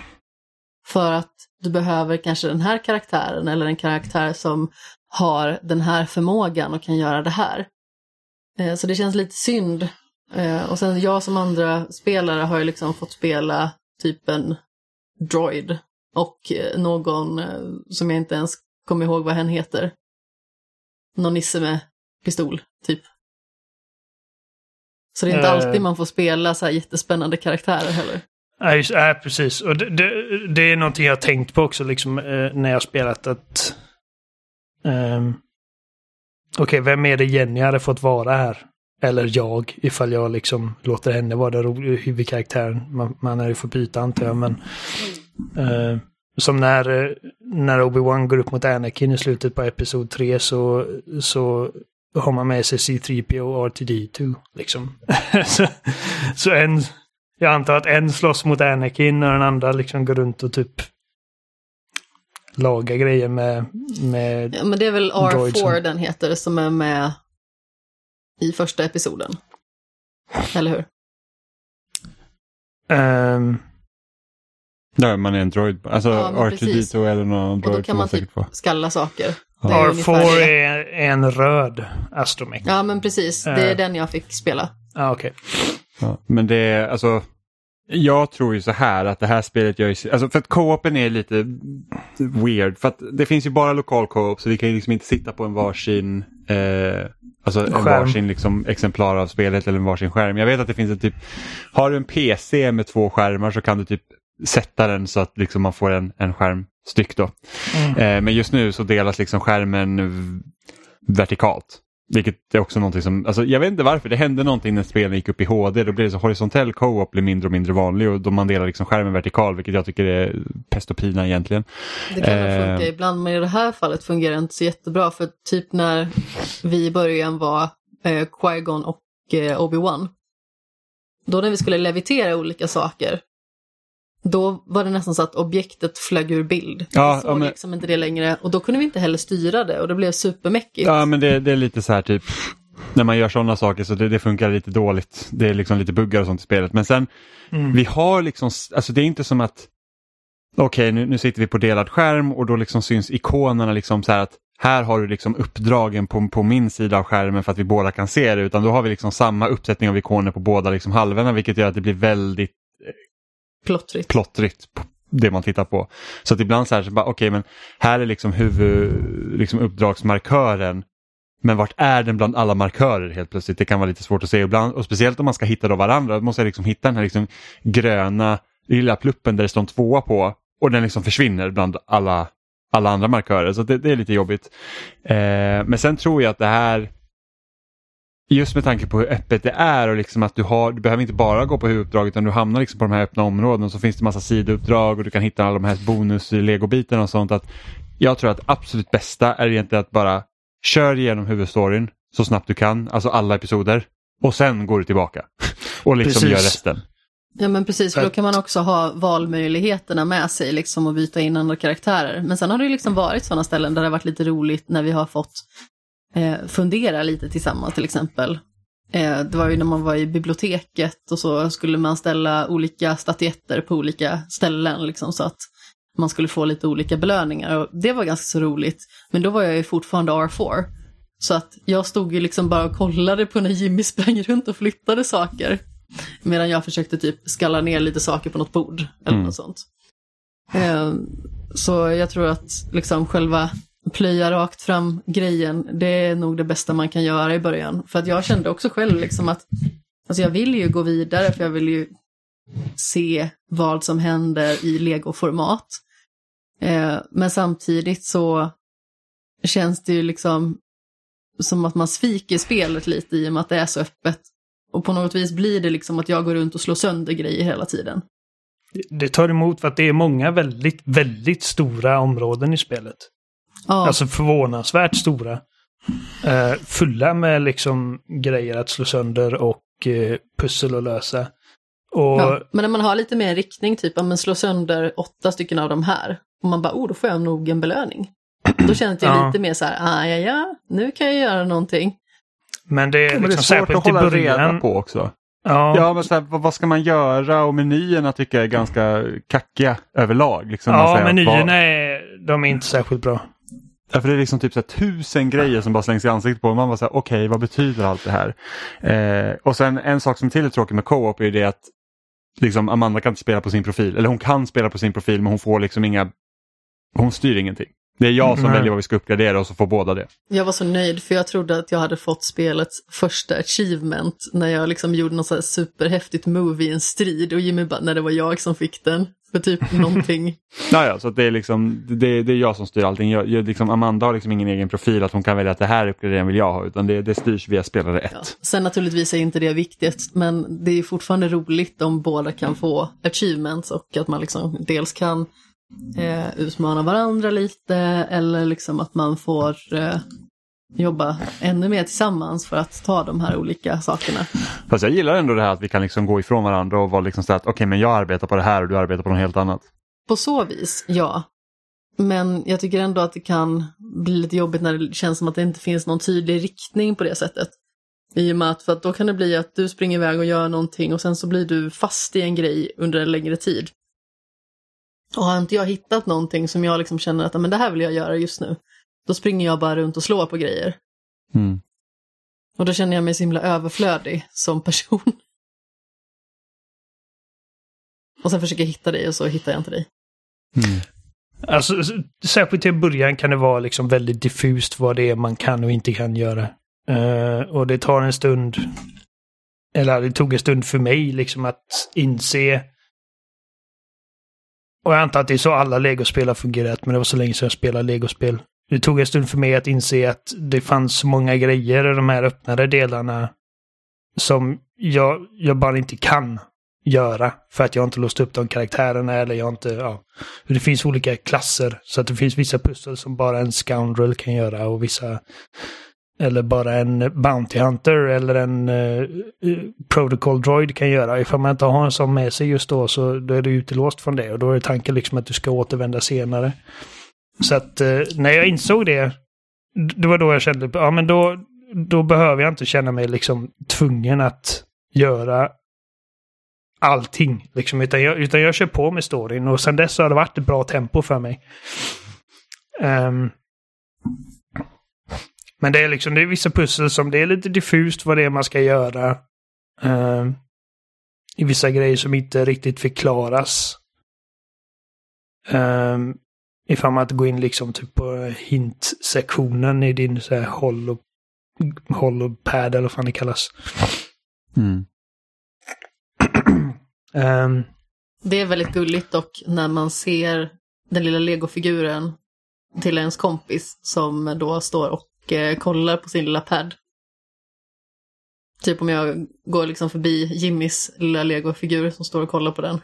För att du behöver kanske den här karaktären eller en karaktär som har den här förmågan och kan göra det här. Eh, så det känns lite synd. Eh, och sen jag som andra spelare har ju liksom fått spela typ en droid och eh, någon som jag inte ens kommer ihåg vad hen heter. Någon nisse med pistol, typ. Så det är inte alltid man får spela så här jättespännande karaktärer heller. Ja, just, ja precis. Och det, det, det, är någonting jag har tänkt på också liksom, när jag spelat att... Um, Okej, okay, vem är det Jenny hade fått vara här? Eller jag, ifall jag liksom låter henne vara den huvudkaraktären. Man, man är ju fått byta antar jag, men... Uh, som när, eh, när Obi-Wan går upp mot Anakin i slutet på Episod 3 så, så har man med sig C3PO och R2D2. Liksom. så, så en, jag antar att en slåss mot Anakin och den andra liksom går runt och typ lagar grejer med, med Ja men det är väl R4 droidsen. den heter som är med i första episoden. Eller hur? Um, Ja, man är en droid. Alltså ja, R2D2 eller någon droid. Och då kan man typ skalla saker. Ja. R4 är en röd astromech. Ja, men precis. Det är uh. den jag fick spela. Ja, okej. Okay. Ja, men det är alltså jag tror ju så här att det här spelet gör ju, alltså för att co-open är lite weird för att det finns ju bara lokal co-op så vi kan ju liksom inte sitta på en varsin eh, Alltså en varsin liksom exemplar av spelet eller en varsin skärm. Jag vet att det finns en typ, har du en PC med två skärmar så kan du typ sätta den så att liksom man får en, en skärm styck då. Mm. Eh, men just nu så delas liksom skärmen vertikalt. Vilket är också någonting som, alltså jag vet inte varför, det hände någonting när spelen gick upp i HD. Då blev det så horisontell co-op blir mindre och mindre vanlig och då man delar liksom skärmen vertikal vilket jag tycker är pest och pina egentligen. Det kan eh, funka ibland men i det här fallet fungerar det inte så jättebra för typ när vi i början var eh, Qui-Gon och eh, Obi-Wan. Då när vi skulle levitera olika saker då var det nästan så att objektet flög ur bild. Ja, vi såg ja, men... liksom inte det längre och då kunde vi inte heller styra det och det blev supermäckigt. Ja men det, det är lite så här typ när man gör sådana saker så det, det, funkar lite dåligt. Det är liksom lite buggar och sånt i spelet. Men sen mm. vi har liksom, alltså det är inte som att okej okay, nu, nu sitter vi på delad skärm och då liksom syns ikonerna liksom så här att här har du liksom uppdragen på, på min sida av skärmen för att vi båda kan se det utan då har vi liksom samma uppsättning av ikoner på båda liksom halvorna vilket gör att det blir väldigt plottrigt. plottrigt det man tittar på. Så att ibland så här, så bara, okej okay, men här är liksom huvuduppdragsmarkören, liksom uppdragsmarkören. Men vart är den bland alla markörer helt plötsligt? Det kan vara lite svårt att se ibland och speciellt om man ska hitta då varandra. Då måste jag liksom hitta den här liksom gröna lilla pluppen där det står en tvåa på och den liksom försvinner bland alla, alla andra markörer. Så det, det är lite jobbigt. Eh, men sen tror jag att det här Just med tanke på hur öppet det är och liksom att du, har, du behöver inte bara gå på huvuduppdraget utan du hamnar liksom på de här öppna områdena så finns det massa sidouppdrag och du kan hitta alla de här bonus legobitarna och sånt. Att jag tror att absolut bästa är egentligen att bara kör igenom huvudstoryn så snabbt du kan, alltså alla episoder och sen går du tillbaka och liksom precis. gör resten. Ja men precis, för då kan man också ha valmöjligheterna med sig liksom och byta in andra karaktärer. Men sen har det ju liksom varit sådana ställen där det har varit lite roligt när vi har fått eh, fundera lite tillsammans till exempel. Eh, det var ju när man var i biblioteket och så skulle man ställa olika statyetter på olika ställen liksom så att man skulle få lite olika belöningar och det var ganska så roligt. Men då var jag ju fortfarande R4. Så att jag stod ju liksom bara och kollade på när Jimmy sprang runt och flyttade saker. Medan jag försökte typ skalla ner lite saker på något bord eller mm. något sånt. Eh, så jag tror att liksom själva plöja rakt fram grejen, det är nog det bästa man kan göra i början. För att jag kände också själv liksom att, alltså jag vill ju gå vidare för jag vill ju se vad som händer i legoformat. Eh, men samtidigt så känns det ju liksom som att man sviker spelet lite i och med att det är så öppet. Och på något vis blir det liksom att jag går runt och slår sönder grejer hela tiden. Det tar emot för att det är många väldigt, väldigt stora områden i spelet. Ja. Alltså förvånansvärt stora. Uh, fulla med liksom grejer att slå sönder och uh, pussel att lösa. Och... Ja, men när man har lite mer riktning, typ om man slår sönder åtta stycken av de här, och man bara, oh, då får jag nog en belöning. Då känns det ja. lite mer så här, ah, ja, ja, nu kan jag göra någonting. Men det är, liksom men det är liksom svårt att hålla reda på också. Ja, ja men så här, vad ska man göra? Och menyerna tycker jag är ganska kackiga överlag. Liksom, ja, menyerna vad... är, de är inte särskilt bra. Ja, för det är liksom typ så här, tusen grejer som bara slängs i ansiktet på Man bara säger okej okay, vad betyder allt det här? Eh, och sen en sak som till är tråkig med co-op är det att liksom, Amanda kan inte spela på sin profil. Eller hon kan spela på sin profil men hon får liksom inga... Hon styr ingenting. Det är jag som Nej. väljer vad vi ska uppgradera och så får båda det. Jag var så nöjd för jag trodde att jag hade fått spelets första achievement när jag liksom gjorde något så här superhäftigt move i en strid och Jimmy bara, när det var jag som fick den. För typ någonting. Naja, så det är liksom det, det är jag som styr allting. Jag, jag, liksom, Amanda har liksom ingen egen profil att hon kan välja att det här uppgraderingen vill jag ha utan det, det styrs via spelare 1. Ja. Sen naturligtvis är inte det viktigt, men det är fortfarande roligt om båda kan få achievements och att man liksom dels kan eh, utmana varandra lite eller liksom att man får eh, jobba ännu mer tillsammans för att ta de här olika sakerna. Fast jag gillar ändå det här att vi kan liksom gå ifrån varandra och vara liksom så att okej men jag arbetar på det här och du arbetar på något helt annat. På så vis, ja. Men jag tycker ändå att det kan bli lite jobbigt när det känns som att det inte finns någon tydlig riktning på det sättet. I och med att, för att då kan det bli att du springer iväg och gör någonting och sen så blir du fast i en grej under en längre tid. Och har inte jag hittat någonting som jag liksom känner att "Ja, men det här vill jag göra just nu, då springer jag bara runt och slår på grejer. Mm. Och då känner jag mig så himla överflödig som person. Och sen försöker jag hitta dig och så hittar jag inte dig. Mm. Alltså, särskilt till början kan det vara liksom väldigt diffust vad det är man kan och inte kan göra. Eh, och det tar en stund, eller det tog en stund för mig liksom att inse och jag antar att det är så alla legospel har fungerat, men det var så länge sedan jag spelade legospel. Det tog en stund för mig att inse att det fanns många grejer i de här öppnade delarna som jag, jag bara inte kan göra för att jag inte låst upp de karaktärerna eller jag inte, ja. Det finns olika klasser så att det finns vissa pussel som bara en scoundrel kan göra och vissa eller bara en Bounty Hunter eller en eh, eh, Protocol Droid kan göra. Ifall man inte har en sån med sig just då så då är du utelåst från det och då är tanken liksom att du ska återvända senare. Så att eh, när jag insåg det, det var då jag kände, ja men då, då behöver jag inte känna mig liksom tvungen att göra allting. Liksom, utan, jag, utan jag kör på med storyn och sen dess har det varit ett bra tempo för mig. Um, men det är liksom det är vissa pussel som det är lite diffust vad det är man ska göra. Ehm, I vissa grejer som inte riktigt förklaras. Um, ifall man inte går in liksom typ på hint-sektionen i din så här hollow, hollowpad eller vad fan det kallas. Mm. Ehm, Det är väldigt gulligt dock när man ser den lilla legofiguren till ens kompis som då står och eh, kollar på sin lilla pad. Typ om jag går liksom förbi Jimmys lilla legofigur som står och kollar på den.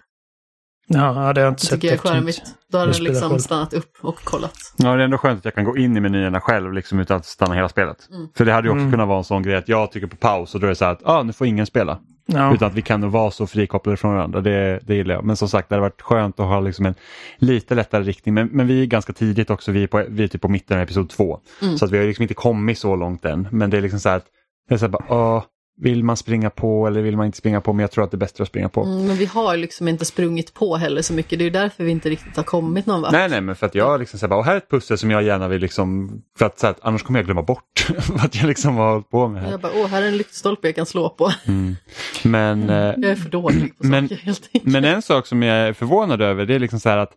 ja, det har jag inte Det sett. tycker jag är charmigt. Då har den liksom själv. stannat upp och kollat. Ja, det är ändå skönt att jag kan gå in i menyerna själv liksom, utan att stanna hela spelet. Mm. För det hade ju också Mm. kunnat vara en sån grej att jag trycker på paus och då är det så här att ah, nu får ingen spela. Ja. Utan att vi kan vara så frikopplade från varandra, det, det gillar jag. Men som sagt, det hade varit skönt att ha liksom en lite lättare riktning. Men, men vi är ganska tidigt också, vi är, på, vi är typ på mitten av episod två. Mm. Så att vi har liksom inte kommit så långt än. Men det är liksom så här att, det är så här bara, åh, vill man springa på eller vill man inte springa på? Men jag tror att det är bäst att springa på. Mm, men vi har liksom inte sprungit på heller så mycket. Det är därför vi inte riktigt har kommit någon vart. Nej, nej, men för att jag liksom så här, bara, och här är ett pussel som jag gärna vill liksom, för att, så här, annars kommer jag glömma bort vad jag liksom har hållit på med här. Jag bara, åh, här är en lyktstolpe jag kan slå på. Mm. Men, eh, Jag är för dålig på Men- saker helt enkelt. men en sak som jag är förvånad över det är liksom så här att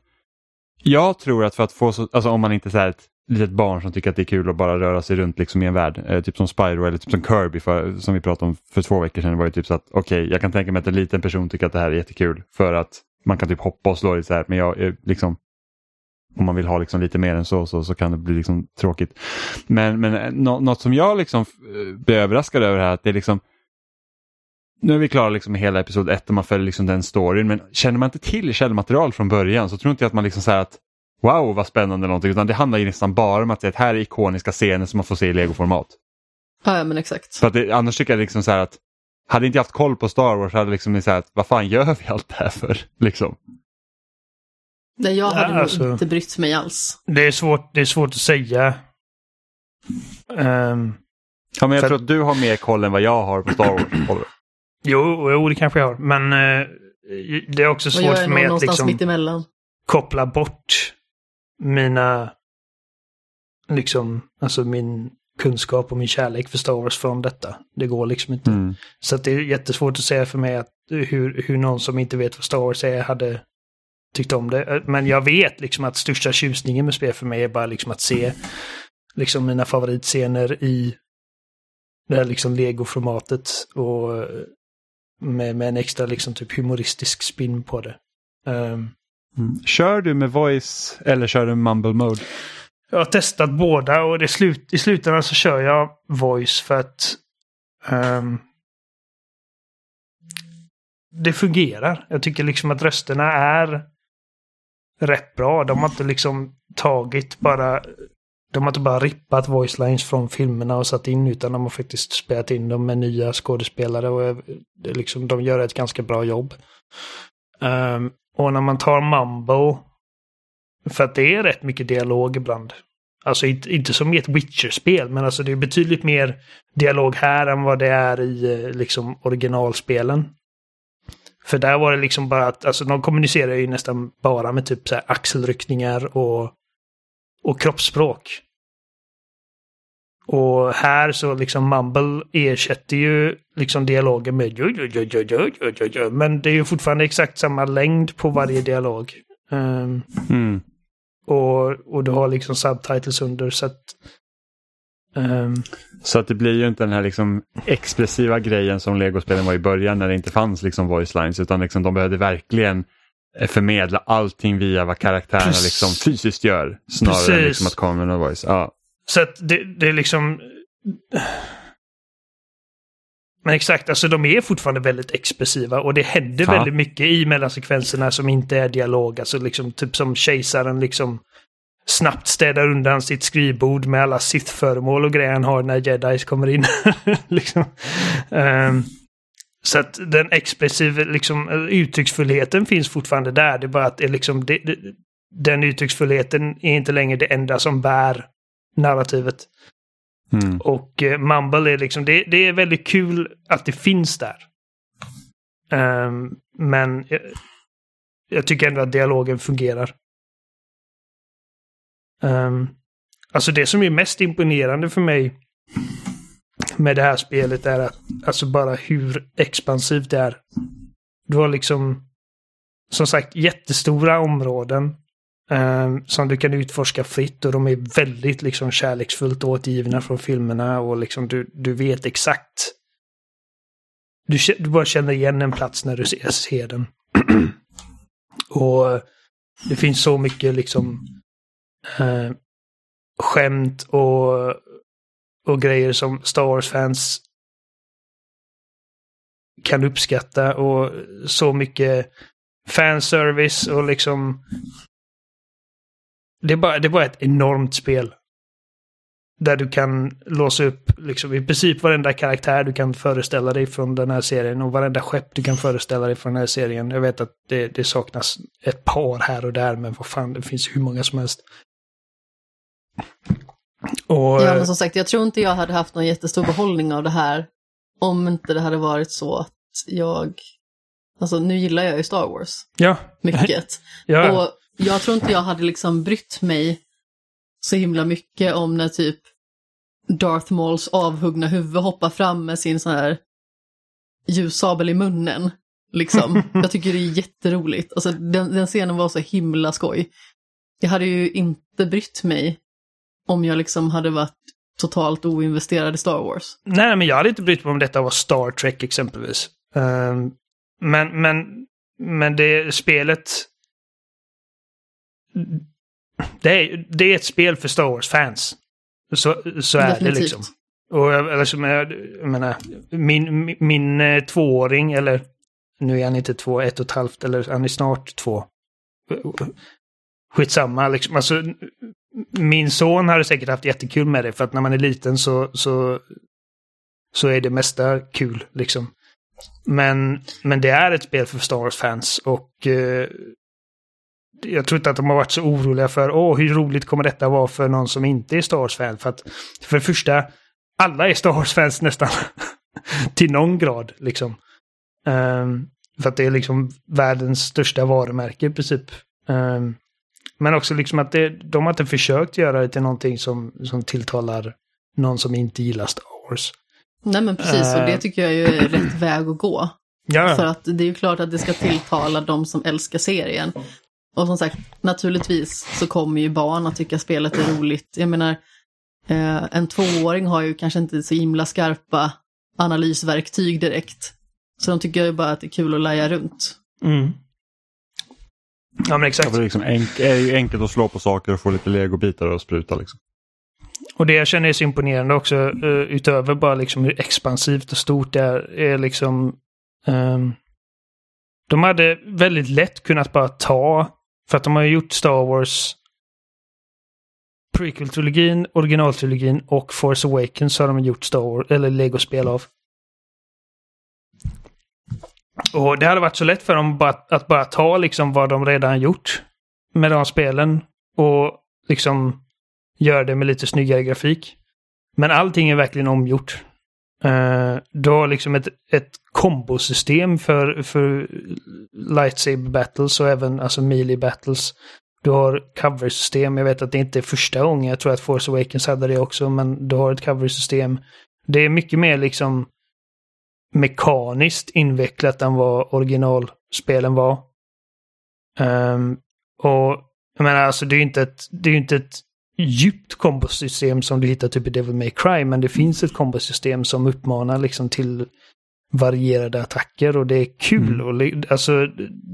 jag tror att för att få så, alltså om man inte så här litet barn som tycker att det är kul att bara röra sig runt liksom i en värld, eh, typ som Spyro eller typ som Kirby för, som vi pratade om för två veckor sedan, var ju typ så att okej, jag kan tänka mig att en liten person tycker att det här är jättekul för att man kan typ hoppa och slå lite så här, men jag eh, liksom om man vill ha liksom lite mer än så, så, så kan det bli liksom tråkigt. Men, men eh, no, något som jag liksom eh, blir överraskad över här, att det är liksom nu är vi klara liksom med hela episod 1 och man följer liksom den storyn men känner man inte till källmaterial från början så tror inte jag att man liksom säger att wow vad spännande eller någonting utan det handlar ju nästan bara om att att här är ikoniska scener som man får se i legoformat. Ja, ja, men exakt. För att det, annars tycker jag liksom så här att hade inte jag haft koll på Star Wars hade liksom så här att vad fan gör vi allt det här för? Liksom. Nej, jag hade Ja, nog alltså- inte brytt mig alls. Det är svårt, det är svårt att säga. Ehm, Ja, men jag För- tror att du har mer koll än vad jag har på Star Wars. Oliver. jo, jo, det kanske jag har. Men eh, det är också svårt jag är för mig att någonstans liksom koppla bort mina... Liksom, alltså min kunskap och min kärlek för Star Wars från detta. Det går liksom inte. Mm. Så att det är jättesvårt att säga för mig att hur, hur någon som inte vet vad Star Wars är hade tyckte om det. Men jag vet liksom att största tjusningen med spel för mig är bara liksom att se liksom mina favoritscener i det här liksom legoformatet och med, med en extra liksom typ humoristisk spin på det. Um, mm. Kör du med voice eller kör du med mumble mode? Jag har testat båda och det slut, i slutändan så kör jag voice för att um, det fungerar. Jag tycker liksom att rösterna är rätt bra. De har inte liksom tagit bara de har inte bara rippat voice lines från filmerna och satt in utan de har faktiskt spelat in dem med nya skådespelare och eh, liksom, de gör ett ganska bra jobb. Um, och när man tar Mumbo, för att det är rätt mycket dialog ibland. Alltså inte, inte som i ett Witcher-spel, men alltså det är betydligt mer dialog här än vad det är i eh, liksom originalspelen. För där var det liksom bara att, alltså de kommunicerar ju nästan bara med typ så här axelryckningar och och kroppsspråk. Och här så liksom Mumble ersätter ju liksom dialogen med men det är ju fortfarande exakt samma längd på varje dialog. Um, mm. och, och du har liksom subtitles under så att um, så att det blir ju inte den här liksom expressiva grejen som legospelen var i början när det inte fanns liksom voice lines utan liksom de behövde verkligen förmedla allting via vad karaktärerna liksom fysiskt gör. Snarare Precis. än liksom att med någon voice. Ja. Så att det, det är liksom... Men exakt, alltså de är fortfarande väldigt expressiva och det händer ja. väldigt mycket i mellansekvenserna som inte är dialog. Alltså liksom typ som kejsaren liksom snabbt städar undan sitt skrivbord med alla Sith-föremål och grejer han har när jedis kommer in. liksom. um, så att den expressiva liksom, uttrycksfullheten finns fortfarande där. Det är bara att det liksom, det, det, den uttrycksfullheten är inte längre det enda som bär narrativet. Mm. Och eh, Mumble är liksom, det, det, är väldigt kul att det finns där. Um, men jag, jag, tycker ändå att dialogen fungerar. Um, alltså det som är mest imponerande för mig med det här spelet är att, alltså bara hur expansivt det är. Du har liksom, som sagt, jättestora områden eh, som du kan utforska fritt och de är väldigt liksom kärleksfullt återgivna från filmerna och liksom du, du vet exakt. Du, du bara känner igen en plats när du ser, ser den. och det finns så mycket liksom eh, skämt och och grejer som Star Wars-fans kan uppskatta och så mycket fanservice och liksom... Det är, bara, det är bara ett enormt spel. Där du kan låsa upp liksom i princip varenda karaktär du kan föreställa dig från den här serien och varenda skepp du kan föreställa dig från den här serien. Jag vet att det, det saknas ett par här och där, men vad fan, det finns hur många som helst. Och, ja, men som sagt, jag tror inte jag hade haft någon jättestor behållning av det här om inte det hade varit så att jag... Alltså nu gillar jag ju Star Wars. Ja. Mycket. ja. Och jag tror inte jag hade liksom brytt mig så himla mycket om när typ Darth Mauls avhuggna huvud hoppar fram med sin sån här ljussabel i munnen. Liksom. jag tycker det är jätteroligt. Alltså den, den scenen var så himla skoj. Jag hade ju inte brytt mig om jag liksom hade varit totalt oinvesterad i Star Wars. Nej, men jag hade inte brytt mig om detta var Star Trek exempelvis. Um, men, men, men det spelet... Det är, det är ett spel för Star Wars-fans. Så, så är Definitivt. det liksom. Och alltså, jag menar, min, min, min eh, tvååring, eller nu är han inte två, ett och ett halvt, eller han är snart två. Skitsamma, liksom. Alltså, min son hade säkert haft jättekul med det för att när man är liten så, så, så är det mesta kul liksom. Men, men det är ett spel för Star Wars-fans och eh, jag tror inte att de har varit så oroliga för åh, hur roligt kommer detta vara för någon som inte är Star Wars-fan. För att för det första, alla är Star Wars-fans nästan. Till någon grad liksom. Um, för att det är liksom världens största varumärke i princip. Um, men också liksom att det, de har inte försökt göra det till någonting som, som tilltalar någon som inte gillar Star Wars. Nej men precis, och det eh. tycker jag är rätt väg att gå. Ja. För att det är ju klart att det ska tilltala de som älskar serien. Och som sagt, naturligtvis så kommer ju barn att tycka spelet är roligt. Jag menar, eh, en tvååring har ju kanske inte så himla skarpa analysverktyg direkt. Så de tycker ju bara att det är kul att laja runt. Mm. Ja men exakt. Det är, liksom enk är ju enkelt att slå på saker och få lite legobitar och spruta. Liksom. Och det jag känner är så imponerande också, uh, utöver bara liksom hur expansivt och stort det är, är liksom... Um, de hade väldigt lätt kunnat bara ta, för att de har ju gjort Star Wars prequel-trilogin, originaltrilogin och Force Awakens så har de gjort Star Wars, eller Lego-spel av. Och det hade varit så lätt för dem bara, att bara ta liksom vad de redan gjort med de spelen och liksom göra det med lite snyggare grafik. Men allting är verkligen omgjort. Eh, uh, du har liksom ett, ett kombosystem för, för lightsaber battles och även alltså melee battles. Du har coversystem. Jag vet att det inte är första gången. Jag tror att Force Awakens hade det också. Men du har ett coversystem. Det är mycket mer liksom mekaniskt invecklat än vad originalspelen var. Um, och jag menar alltså det är ju inte ett, det är inte ett djupt kombosystem som du hittar typ i Devil May Cry, men det finns ett kombosystem som uppmanar liksom till varierade attacker och det är kul. Mm. Och, alltså,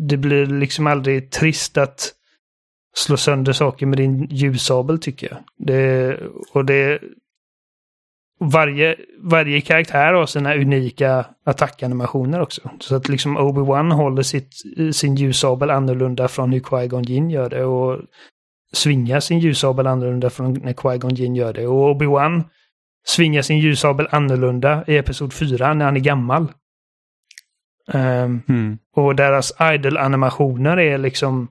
det blir liksom aldrig trist att slå sönder saker med din ljussabel tycker jag. Det, och det, varje, varje karaktär har sina unika attackanimationer också. Så att liksom Obi-Wan håller sitt, sin ljussabel annorlunda från hur Qui-Gon Jinn gör det. Och svingar sin ljussabel annorlunda från när Qui-Gon Jinn gör det. Och Obi-Wan svingar sin ljussabel annorlunda i Episod 4 när han är gammal. Um, mm. Och deras idol-animationer är liksom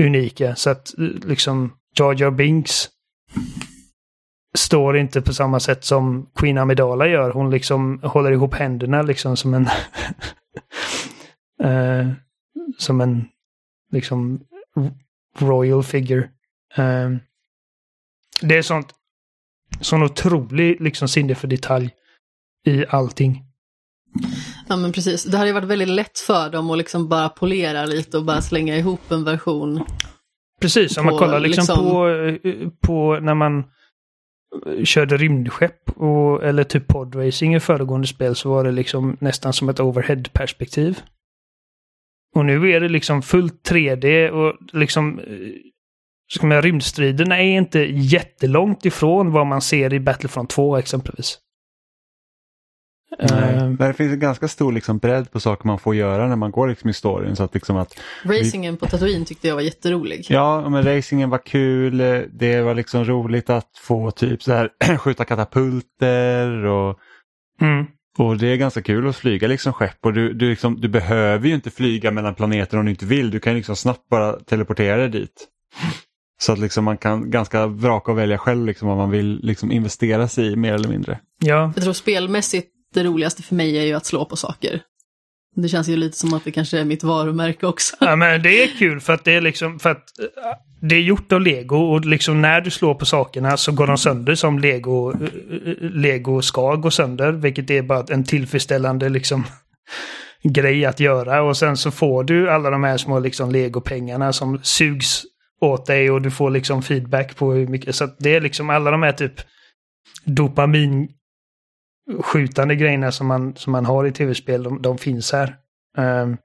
unika. Så att liksom Jar Jar Binks står inte på samma sätt som Queen Amidala gör. Hon liksom håller ihop händerna liksom som en... uh, som en liksom royal figure. Uh, det är sånt sån otrolig liksom sinne för detalj i allting. Ja men precis, det hade ju varit väldigt lätt för dem att liksom bara polera lite och bara slänga ihop en version. Precis, om man kollar liksom, liksom, på, eh, på när man körde rymdskepp och, eller typ podracing i föregående spel så var det liksom nästan som ett overhead-perspektiv. Och nu är det liksom fullt 3D och liksom ska man, rymdstriderna är inte jättelångt ifrån vad man ser i Battlefront 2 exempelvis. Nej, uh, det finns en ganska stor liksom bredd på saker man får göra när man går liksom i storyn. Så att liksom att Racingen vi... på Tatooine tyckte jag var jätterolig. Ja, men racingen var kul. Det var liksom roligt att få typ så här skjuta katapulter och, mm. och det är ganska kul att flyga liksom skepp. Och du, du, liksom, du behöver ju inte flyga mellan planeter om du inte vill. Du kan liksom snabbt bara teleportera dig dit. Så att liksom man kan ganska vraka och välja själv liksom vad man vill liksom investera sig i mer eller mindre. Ja. Jag tror spelmässigt det roligaste för mig är ju att slå på saker. Det känns ju lite som att det kanske är mitt varumärke också. Ja, men det är kul för att det är liksom för att eh, det är gjort av lego och liksom när du slår på sakerna så går de sönder som lego, eh, lego ska gå sönder. Vilket är bara en tillfredsställande liksom grej att göra. Och sen så får du alla de här små liksom legopengarna som sugs åt dig och du får liksom feedback på hur mycket. Så det är liksom alla de här typ dopaminskjutande grejerna som man, som man har i tv-spel, de, de finns här. Um,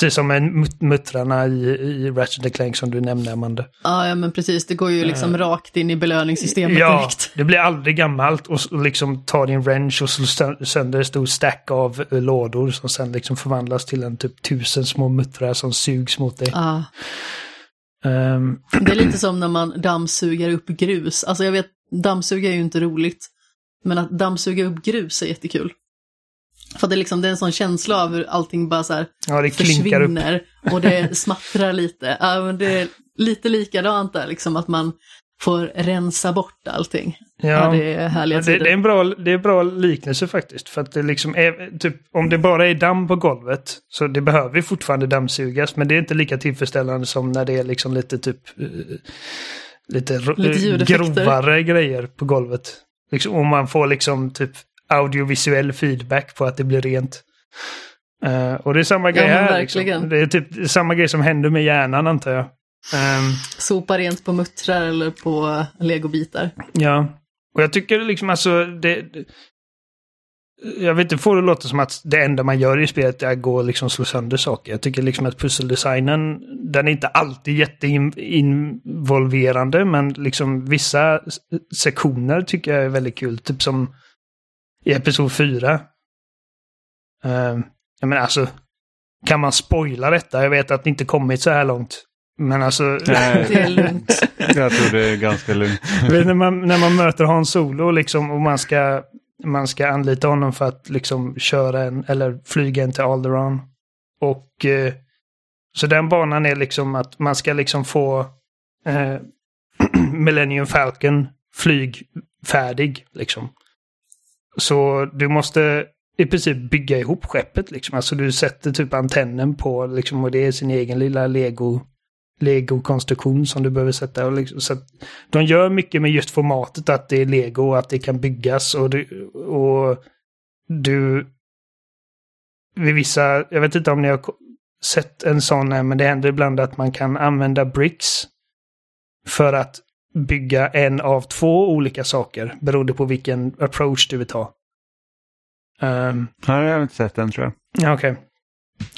precis som med muttrarna i, i Ratchet Clank som du nämnde, Amanda. Ja, ja, men precis. Det går ju liksom uh, rakt in i belöningssystemet ja, direkt. det blir aldrig gammalt och, liksom tar din wrench och slår sönder en stor stack av uh, lådor som sen liksom förvandlas till en typ tusen små muttrar som sugs mot dig. Uh. Um, det är lite som när man dammsuger upp grus. Alltså jag vet, dammsuga är ju inte roligt. Men att dammsuga upp grus är jättekul. För det är, liksom, det är en sån känsla av hur allting bara så här ja, det försvinner upp. och det smattrar lite. Ja, men det är lite likadant där, liksom att man får rensa bort allting. Ja, ja det är härliga det, det, är en bra, det är bra liknelse faktiskt. För att det liksom är, typ, om det bara är damm på golvet så det behöver fortfarande dammsugas. Men det är inte lika tillfredsställande som när det är liksom lite typ uh, lite, lite grovare grejer på golvet. Liksom, och man får liksom typ audiovisuell feedback på att det blir rent. Eh, och det är samma grej Ja, här. Liksom. Det är typ samma grej som händer med hjärnan antar jag. Ehm, Sopa rent på muttrar eller på legobitar. Ja, och jag tycker liksom alltså det... Jag vet inte, får det låta som att det enda man gör i spelet är att gå och liksom slå sönder saker. Jag tycker liksom att pusseldesignen, den är inte alltid jätteinvolverande, men liksom vissa sektioner tycker jag är väldigt kul. Typ som i Episod 4. Uh, jag menar alltså, kan man spoila detta? Jag vet att det inte kommit så här långt. Men alltså... Nej. Det är lugnt. Jag tror det är ganska lugnt. När, man, när man möter Hans Solo liksom, och man ska, man ska anlita honom för att liksom köra en, eller flyga en till Alderaan. Och eh, så den banan är liksom att man ska liksom få eh, Millennium Falcon flygfärdig liksom. Så du måste i princip bygga ihop skeppet liksom. Alltså du sätter typ antennen på liksom och det är sin egen lilla lego Lego-konstruktion som du behöver sätta. Och liksom, så att de gör mycket med just formatet att det är lego och att det kan byggas och du, och du vid vissa, jag vet inte om ni har sett en sån här, men det händer ibland att man kan använda bricks för att bygga en av två olika saker beroende på vilken approach du vill ta. Um, Här har jag inte sett den tror jag. Ja, okej.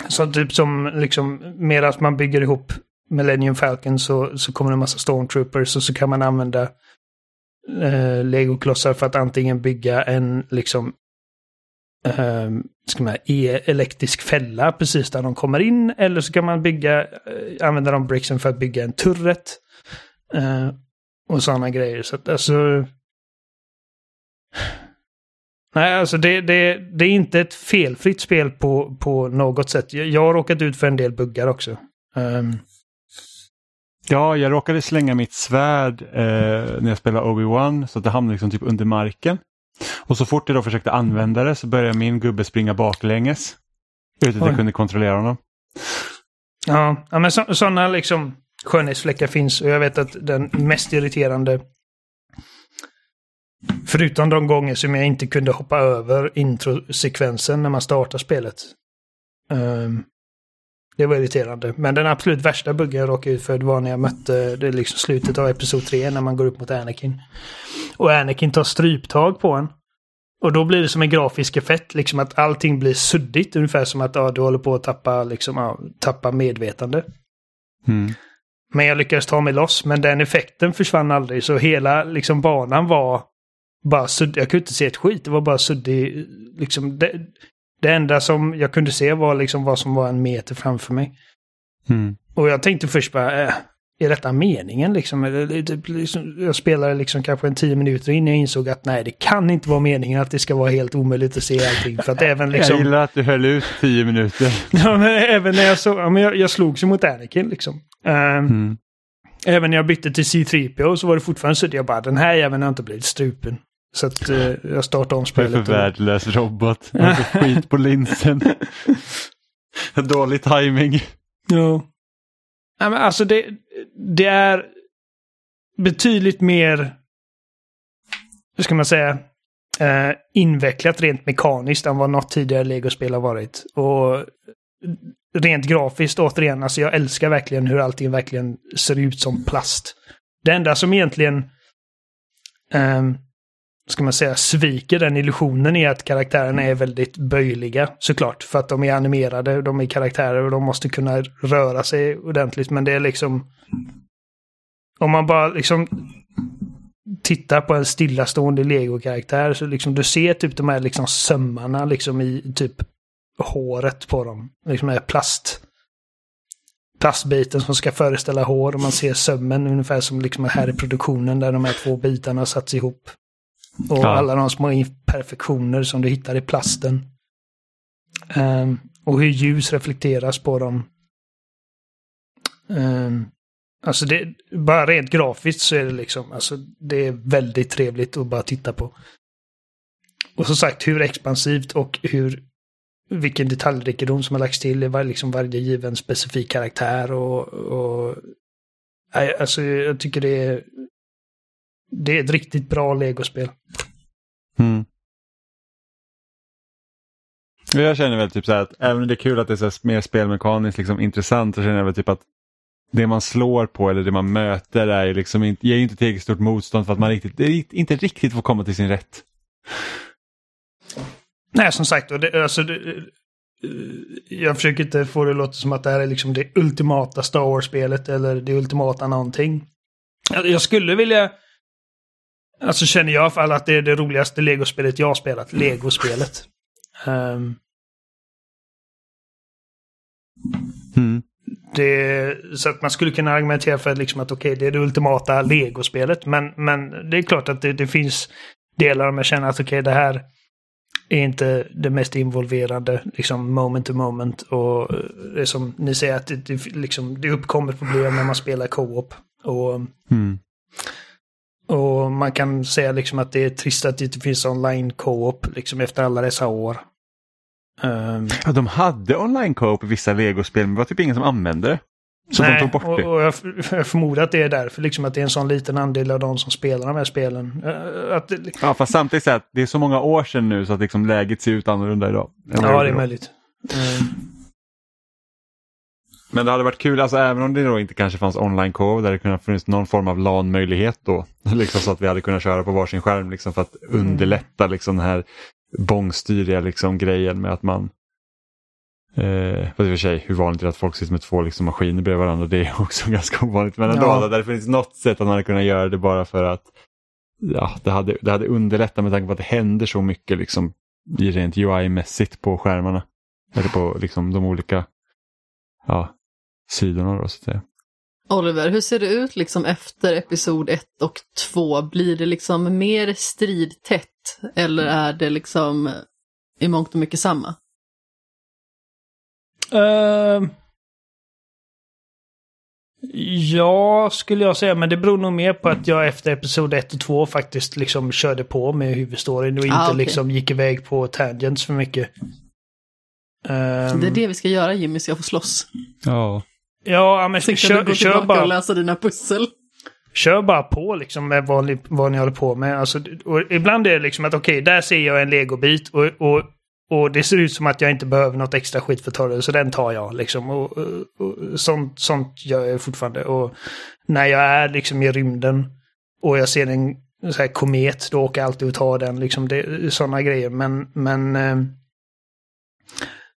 Så typ som liksom, medan man bygger ihop Millennium Falcon så, så kommer det en massa Stormtroopers och så kan man använda eh, legoklossar för att antingen bygga en liksom eh, ska man, e- elektrisk fälla precis där de kommer in eller så kan man bygga, eh, använda de bricksen för att bygga en turret. Eh, och sådana grejer. Så att alltså... Nej, alltså det, det, det är inte ett felfritt spel på, på något sätt. Jag, jag har råkat ut för en del buggar också. Ehm, Ja, jag råkade slänga mitt svärd eh, när jag spelade Obi-Wan så att det hamnade liksom typ under marken. Och så fort jag då försökte använda det så började min gubbe springa baklänges. Utan att jag kunde kontrollera honom. ja, men så, sådana liksom skönhetsfläckar finns och jag vet att den mest irriterande Förutom de gånger som jag inte kunde hoppa över introsekvensen när man startar spelet. Um, det var irriterande. Men den absolut värsta buggen jag råkade ut för var när jag mötte det liksom slutet av Episod 3 när man går upp mot Anakin. Och Anakin tar stryptag på en. Och då blir det som en grafisk effekt, liksom att allting blir suddigt. Ungefär som att ja, du håller på att tappa, liksom, ja, tappa medvetande. Mm. Men jag lyckades ta mig loss, men den effekten försvann aldrig. Så hela liksom, banan var bara suddig. Jag kunde inte se ett skit, det var bara suddig. Liksom, det, det enda som jag kunde se var liksom vad som var en meter framför mig. Mm. Och jag tänkte först bara, äh, är detta meningen liksom? Liksom? Jag spelade liksom kanske en tio minuter innan jag insåg att nej, det kan inte vara meningen att det ska vara helt omöjligt att se allting. För att även liksom... Jag gillar att du höll ut tio minuter. Ja, men även när jag såg, ja, men jag, jag slogs ju mot Anakin liksom. Ehm, Mm. Även när jag bytte till C3PO så var det fortfarande så att jag bara, den här jäveln har inte blivit strupen. Så att eh, jag startade om är det spelet. för värdelös robot? Skit på linsen. Dålig timing. Ja. Nej, men alltså det, det är betydligt mer, hur ska man säga, eh, invecklat rent mekaniskt än vad något tidigare Lego-spel har varit. Och rent grafiskt, återigen, alltså jag älskar verkligen hur allting verkligen ser ut som plast. Det enda som egentligen, eh, ska man säga, sviker den illusionen är att karaktärerna är väldigt böjliga såklart. För att de är animerade, de är karaktärer och de måste kunna röra sig ordentligt. Men det är liksom... Om man bara liksom tittar på en stillastående legokaraktär så liksom du ser typ de här liksom sömmarna liksom i typ håret på dem. Liksom här plast plastbiten som ska föreställa hår och man ser sömmen ungefär som liksom här i produktionen där de här två bitarna satts ihop. Och Ja. alla de små imperfektioner som du hittar i plasten. Ehm, och hur ljus reflekteras på dem. Ehm, alltså det, bara rent grafiskt så är det liksom, alltså det är väldigt trevligt att bara titta på. Och som sagt hur expansivt och hur vilken detaljrikedom som har lagts till i var, liksom varje given specifik karaktär och, och alltså jag tycker det är det är ett riktigt bra legospel. Mm. Jag känner väl typ så här att även om det är kul att det är så mer spelmekaniskt liksom, intressant så känner jag väl typ att det man slår på eller det man möter är liksom inte, ger inte tillräckligt stort motstånd för att man riktigt, inte riktigt får komma till sin rätt. Nej, som sagt, och det, alltså, det, eh, jag försöker inte få det att låta som att det här är liksom det ultimata Star Wars-spelet eller det ultimata någonting. Jag skulle vilja... Alltså känner jag i alla fall att det är det roligaste Lego-spelet jag har spelat. Lego-spelet. Um, mm. det, så att man skulle kunna argumentera för liksom att okej, okay, det är det ultimata Lego-spelet. Men, men det är klart att det, det finns delar om jag känner att okej, okay, det här är inte det mest involverande, liksom moment to moment. Och det är som ni säger att det, det, liksom, det uppkommer problem när man spelar co-op. Och, mm. och man kan säga liksom att det är trist att det inte finns online co-op liksom efter alla dessa år. Um, ja, de hade online co-op i vissa legospel men det var typ ingen som använde det. Så nej, de tog bort och, det. Och jag, jag förmodar att det är därför, liksom att det är en sån liten andel av de som spelar de här spelen. Eh, att, ja, fast samtidigt så att det är så många år sedan nu så att liksom läget ser ut annorlunda idag. Ja, det är möjligt. Mm. Men det hade varit kul, alltså även om det då inte kanske fanns online co där det kunde funnits någon form av LAN-möjlighet då. Liksom så att vi hade kunnat köra på varsin skärm liksom för att underlätta liksom den här bångstyriga liksom grejen med att man Eh, fast i och för sig, hur vanligt är det att folk sitter med två liksom, maskiner bredvid varandra? Det är också ganska ovanligt. Men ändå, ja. där det finns något sätt att man hade kunnat göra det bara för att ja, det, hade, det hade underlättat med tanke på att det händer så mycket liksom, rent UI-mässigt på skärmarna. Eller på liksom, de olika ja, sidorna. Då, så att säga. Oliver, hur ser det ut liksom efter episod 1 och 2? Blir det liksom mer stridtätt eller är det liksom i mångt och mycket samma? Uh, ja, skulle jag säga. Men det beror nog mer på att jag efter episod 1 och 2 faktiskt liksom körde på med huvudstoryn och inte ah, okay. liksom gick iväg på tangents för mycket. Um, det är det vi ska göra Jimmy, ska få slåss. Ja. Ja, men Sen kör, kan du gå kör bara... och läsa dina pussel. Kör bara på liksom med vad ni, vad ni håller på med. Alltså, och ibland är det liksom att okej, okay, där ser jag en legobit och, och och det ser ut som att jag inte behöver något extra skit för att ta det, så den tar jag liksom. Och, och, och, sånt, sånt gör jag fortfarande. Och när jag är liksom i rymden och jag ser en så här, komet, då åker jag alltid och tar den. Liksom det, sådana grejer. Men, men, eh,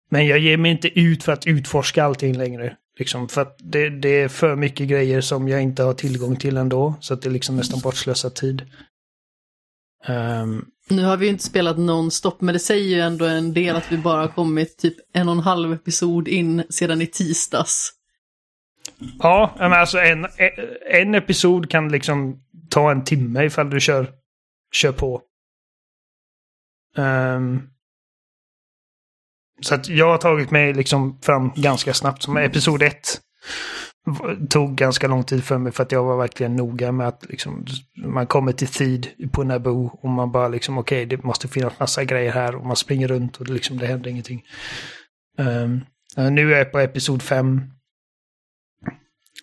men jag ger mig inte ut för att utforska allting längre. Liksom, för att det, det, är för mycket grejer som jag inte har tillgång till ändå. Så att det är liksom nästan bortslösad tid. Um, nu har vi ju inte spelat nonstop, men det säger ju ändå en del att vi bara har kommit typ en och en halv episod in sedan i tisdags. Ja, men alltså en, en episod kan liksom ta en timme ifall du kör, kör på. Um, så att jag har tagit mig liksom fram ganska snabbt. Som episod ett tog ganska lång tid för mig för att jag var verkligen noga med att liksom, man kommer till tid på Naboo och man bara liksom okej, okay, det måste finnas massa grejer här och man springer runt och det, liksom, det händer ingenting. Um, nu är jag på episod 5.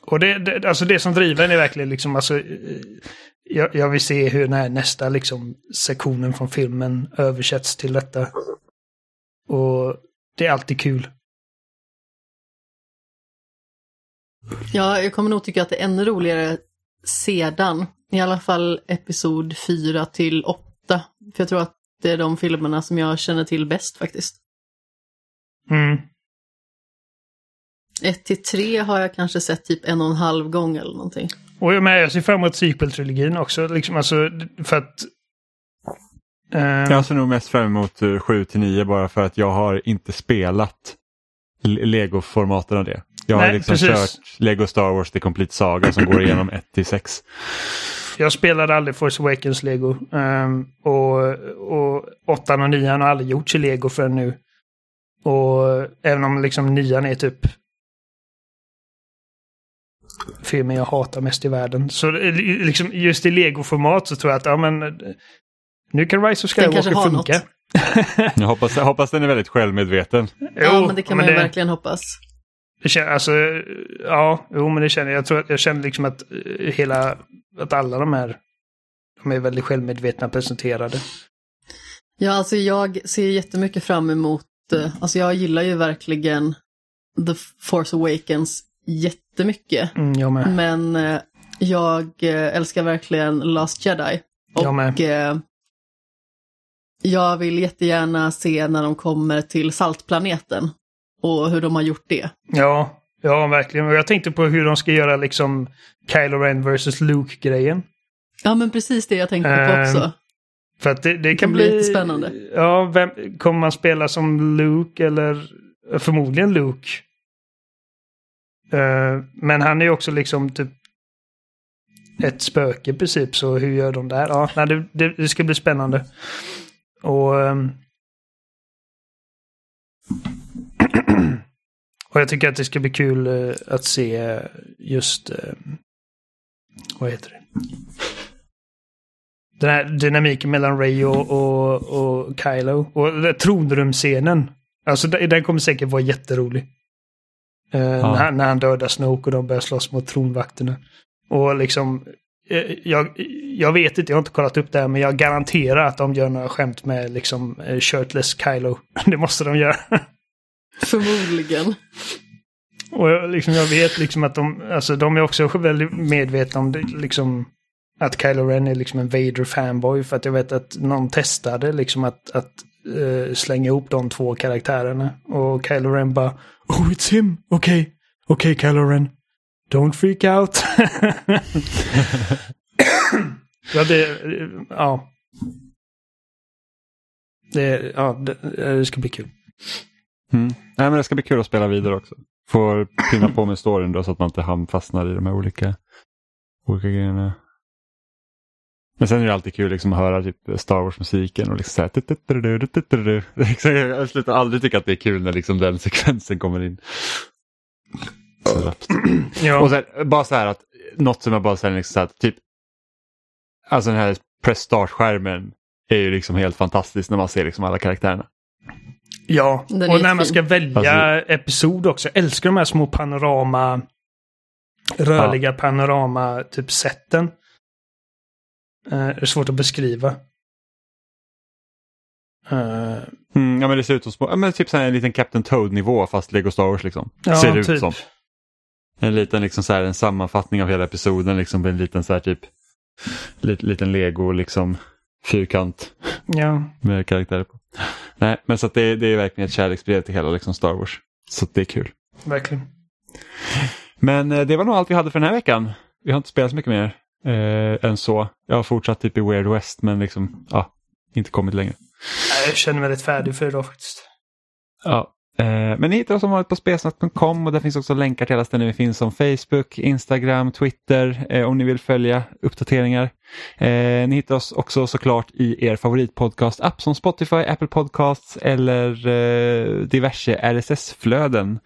Och det, det, alltså det som driver en är verkligen liksom, alltså, eh, jag, jag vill se hur den här nästa liksom, sektionen från filmen översätts till detta. Och det är alltid kul. Ja, jag kommer nog tycka att det är ännu roligare sedan. I alla fall episod 4 till 8. För jag tror att det är de filmerna som jag känner till bäst faktiskt. Mm. 1 till 3 har jag kanske sett typ en och en halv gång eller någonting. Och jag, med, jag ser fram emot sequel-trilogin också. Liksom, alltså, för att... Uh... Jag ser nog mest fram emot 7 till 9 bara för att jag har inte spelat Lego-formaten av det. Jag har Nej, liksom precis. kört Lego Star Wars The Complete Saga som går igenom 1 till 6. Jag spelade aldrig Force Awakens Lego. Um, och, och 8 och 9 har aldrig gjorts i Lego förrän nu. Och även om liksom 9 är typ filmen jag hatar mest i världen. Så liksom, just i Lego-format så tror jag att ja, men, nu kan Rise of Skywalker funka. Jag, hoppas, jag hoppas den är väldigt självmedveten. Ja, men det kan man ju det... verkligen hoppas. Det känner, alltså, ja, jo men det känner jag. tror jag känner liksom att eh, hela, att alla de här, de är väldigt självmedvetna presenterade. Ja, alltså jag ser jättemycket fram emot eh, alltså jag gillar ju verkligen The Force Awakens jättemycket. Mm, jag med. Men eh, jag älskar verkligen Last Jedi. Jag med. Eh, jag vill jättegärna se när de kommer till Saltplaneten. Och hur de har gjort det. Ja, ja verkligen. Och jag tänkte på hur de ska göra liksom Kylo Ren versus Luke-grejen. Ja men precis det jag tänkte på Ehm, också. För att det, det kan kan bli... bli spännande. Ja, vem, kommer man spela som Luke eller förmodligen Luke? Eh, men han är ju också liksom typ ett spöke i princip, så hur gör de där? Ja, nej, det, det, det ska bli spännande. Och... ehm, och jag tycker att det ska bli kul eh, att se just... eh, vad heter det? Den här dynamiken mellan Ray och, och, och Kylo. Och tronrumsscenen. Alltså den kommer säkert vara jätterolig. Eh, när, han- när han dödar Snoke och de börjar slåss mot tronvakterna. Och liksom... eh, jag, jag vet inte, jag har inte kollat upp det här, men jag garanterar att de gör några skämt med liksom eh, shirtless Kylo. Det måste de göra. Förmodligen. Och jag, liksom, jag vet liksom att de, alltså de är också väldigt medvetna om det, liksom att Kylo Ren är liksom en Vader-fanboy. För att jag vet att någon testade liksom att, att eh, slänga ihop de två karaktärerna. Och Kylo Ren bara Oh, it's him! Okej, okay. okej okay, Kylo Ren. Don't freak out. ja, det, ja. Det, ja, det, det ska bli kul. Mm. Nej, men det ska bli kul att spela vidare också. Får pinna på med storyn då så att man inte fastnar i de här olika, olika grejerna. Men sen är det alltid kul liksom att höra typ Star Wars-musiken och liksom så här, Jag slutar aldrig tycka att det är kul när liksom den sekvensen kommer in. Så rappt. Ja. Och sen, bara så här att något som jag bara säger liksom så här, typ Alltså den här press start-skärmen är ju liksom helt fantastisk när man ser liksom alla karaktärerna. Ja, och när man fin. ska välja Alltså- episod också. Jag älskar de här små panorama, rörliga panorama typ sätten. Eh, det är svårt att beskriva. Eh, Mm, ja men det ser ut som små, ja, men typ så här en liten Captain Toad-nivå fast Lego Star Wars liksom. ja, ser det ut typ. som. En liten liksom så här, en sammanfattning av hela episoden, liksom en liten så här typ lit, liten Lego liksom fyrkant Ja, med karaktärer på. Nej, men så att det, det är verkligen ett kärleksbrev till hela liksom Star Wars. Så att det är kul. verkligen. Men eh, det var nog allt vi hade för den här veckan. Vi har inte spelat så mycket mer eh, än så. Jag har fortsatt typ i Weird West men liksom, ja, inte kommit längre. Jag känner mig rätt färdig för idag faktiskt. Ja. Eh, men ni hittar oss som vanligt på spelsnack.com och där finns också länkar till alla ställen vi finns som Facebook, Instagram, Twitter eh, om ni vill följa uppdateringar. Eh, ni hittar oss också såklart i er favoritpodcast-app som Spotify, Apple Podcasts eller diverse RSS-flöden.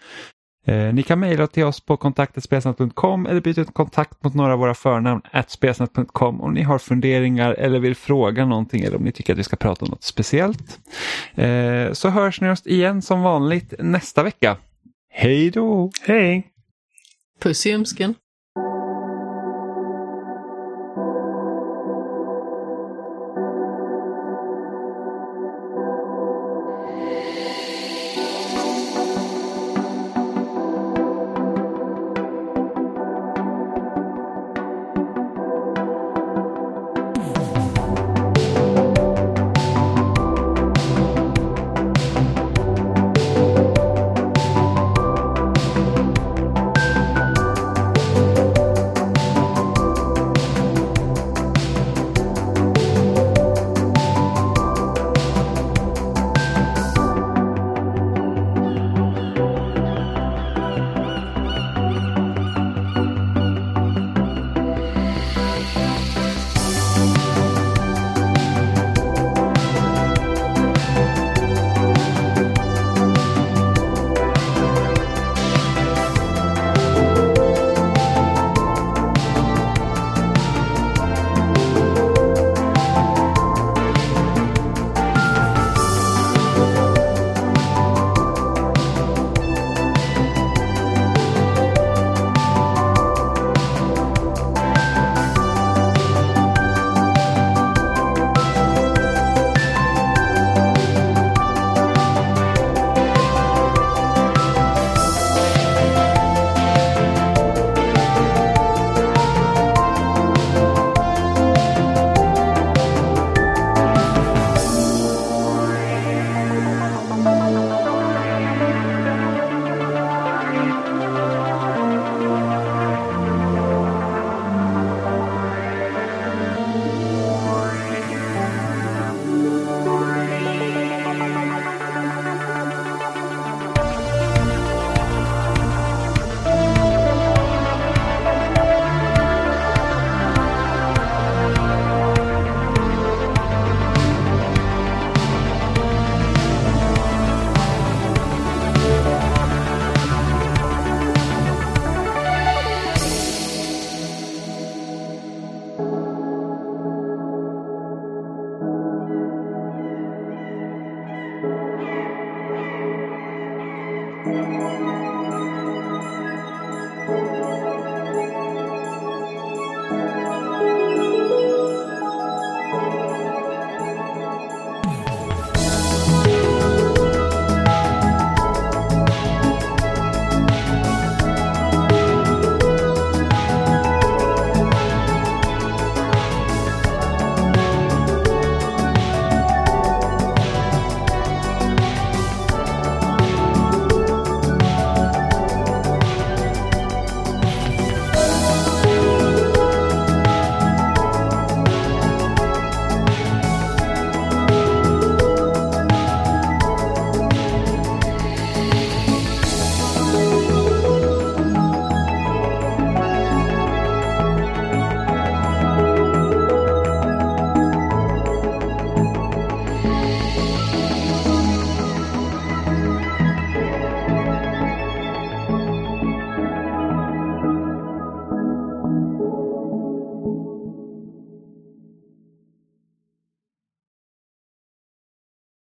Eh, ni kan mejla till oss på kontaktetspelsnack.com eller byta ut kontakt mot några av våra förnamn at spelsnack.com om ni har funderingar eller vill fråga någonting eller om ni tycker att vi ska prata om något speciellt. Eh, så hörs ni oss igen som vanligt nästa vecka. Hej då! Hej! Puss i ömsken.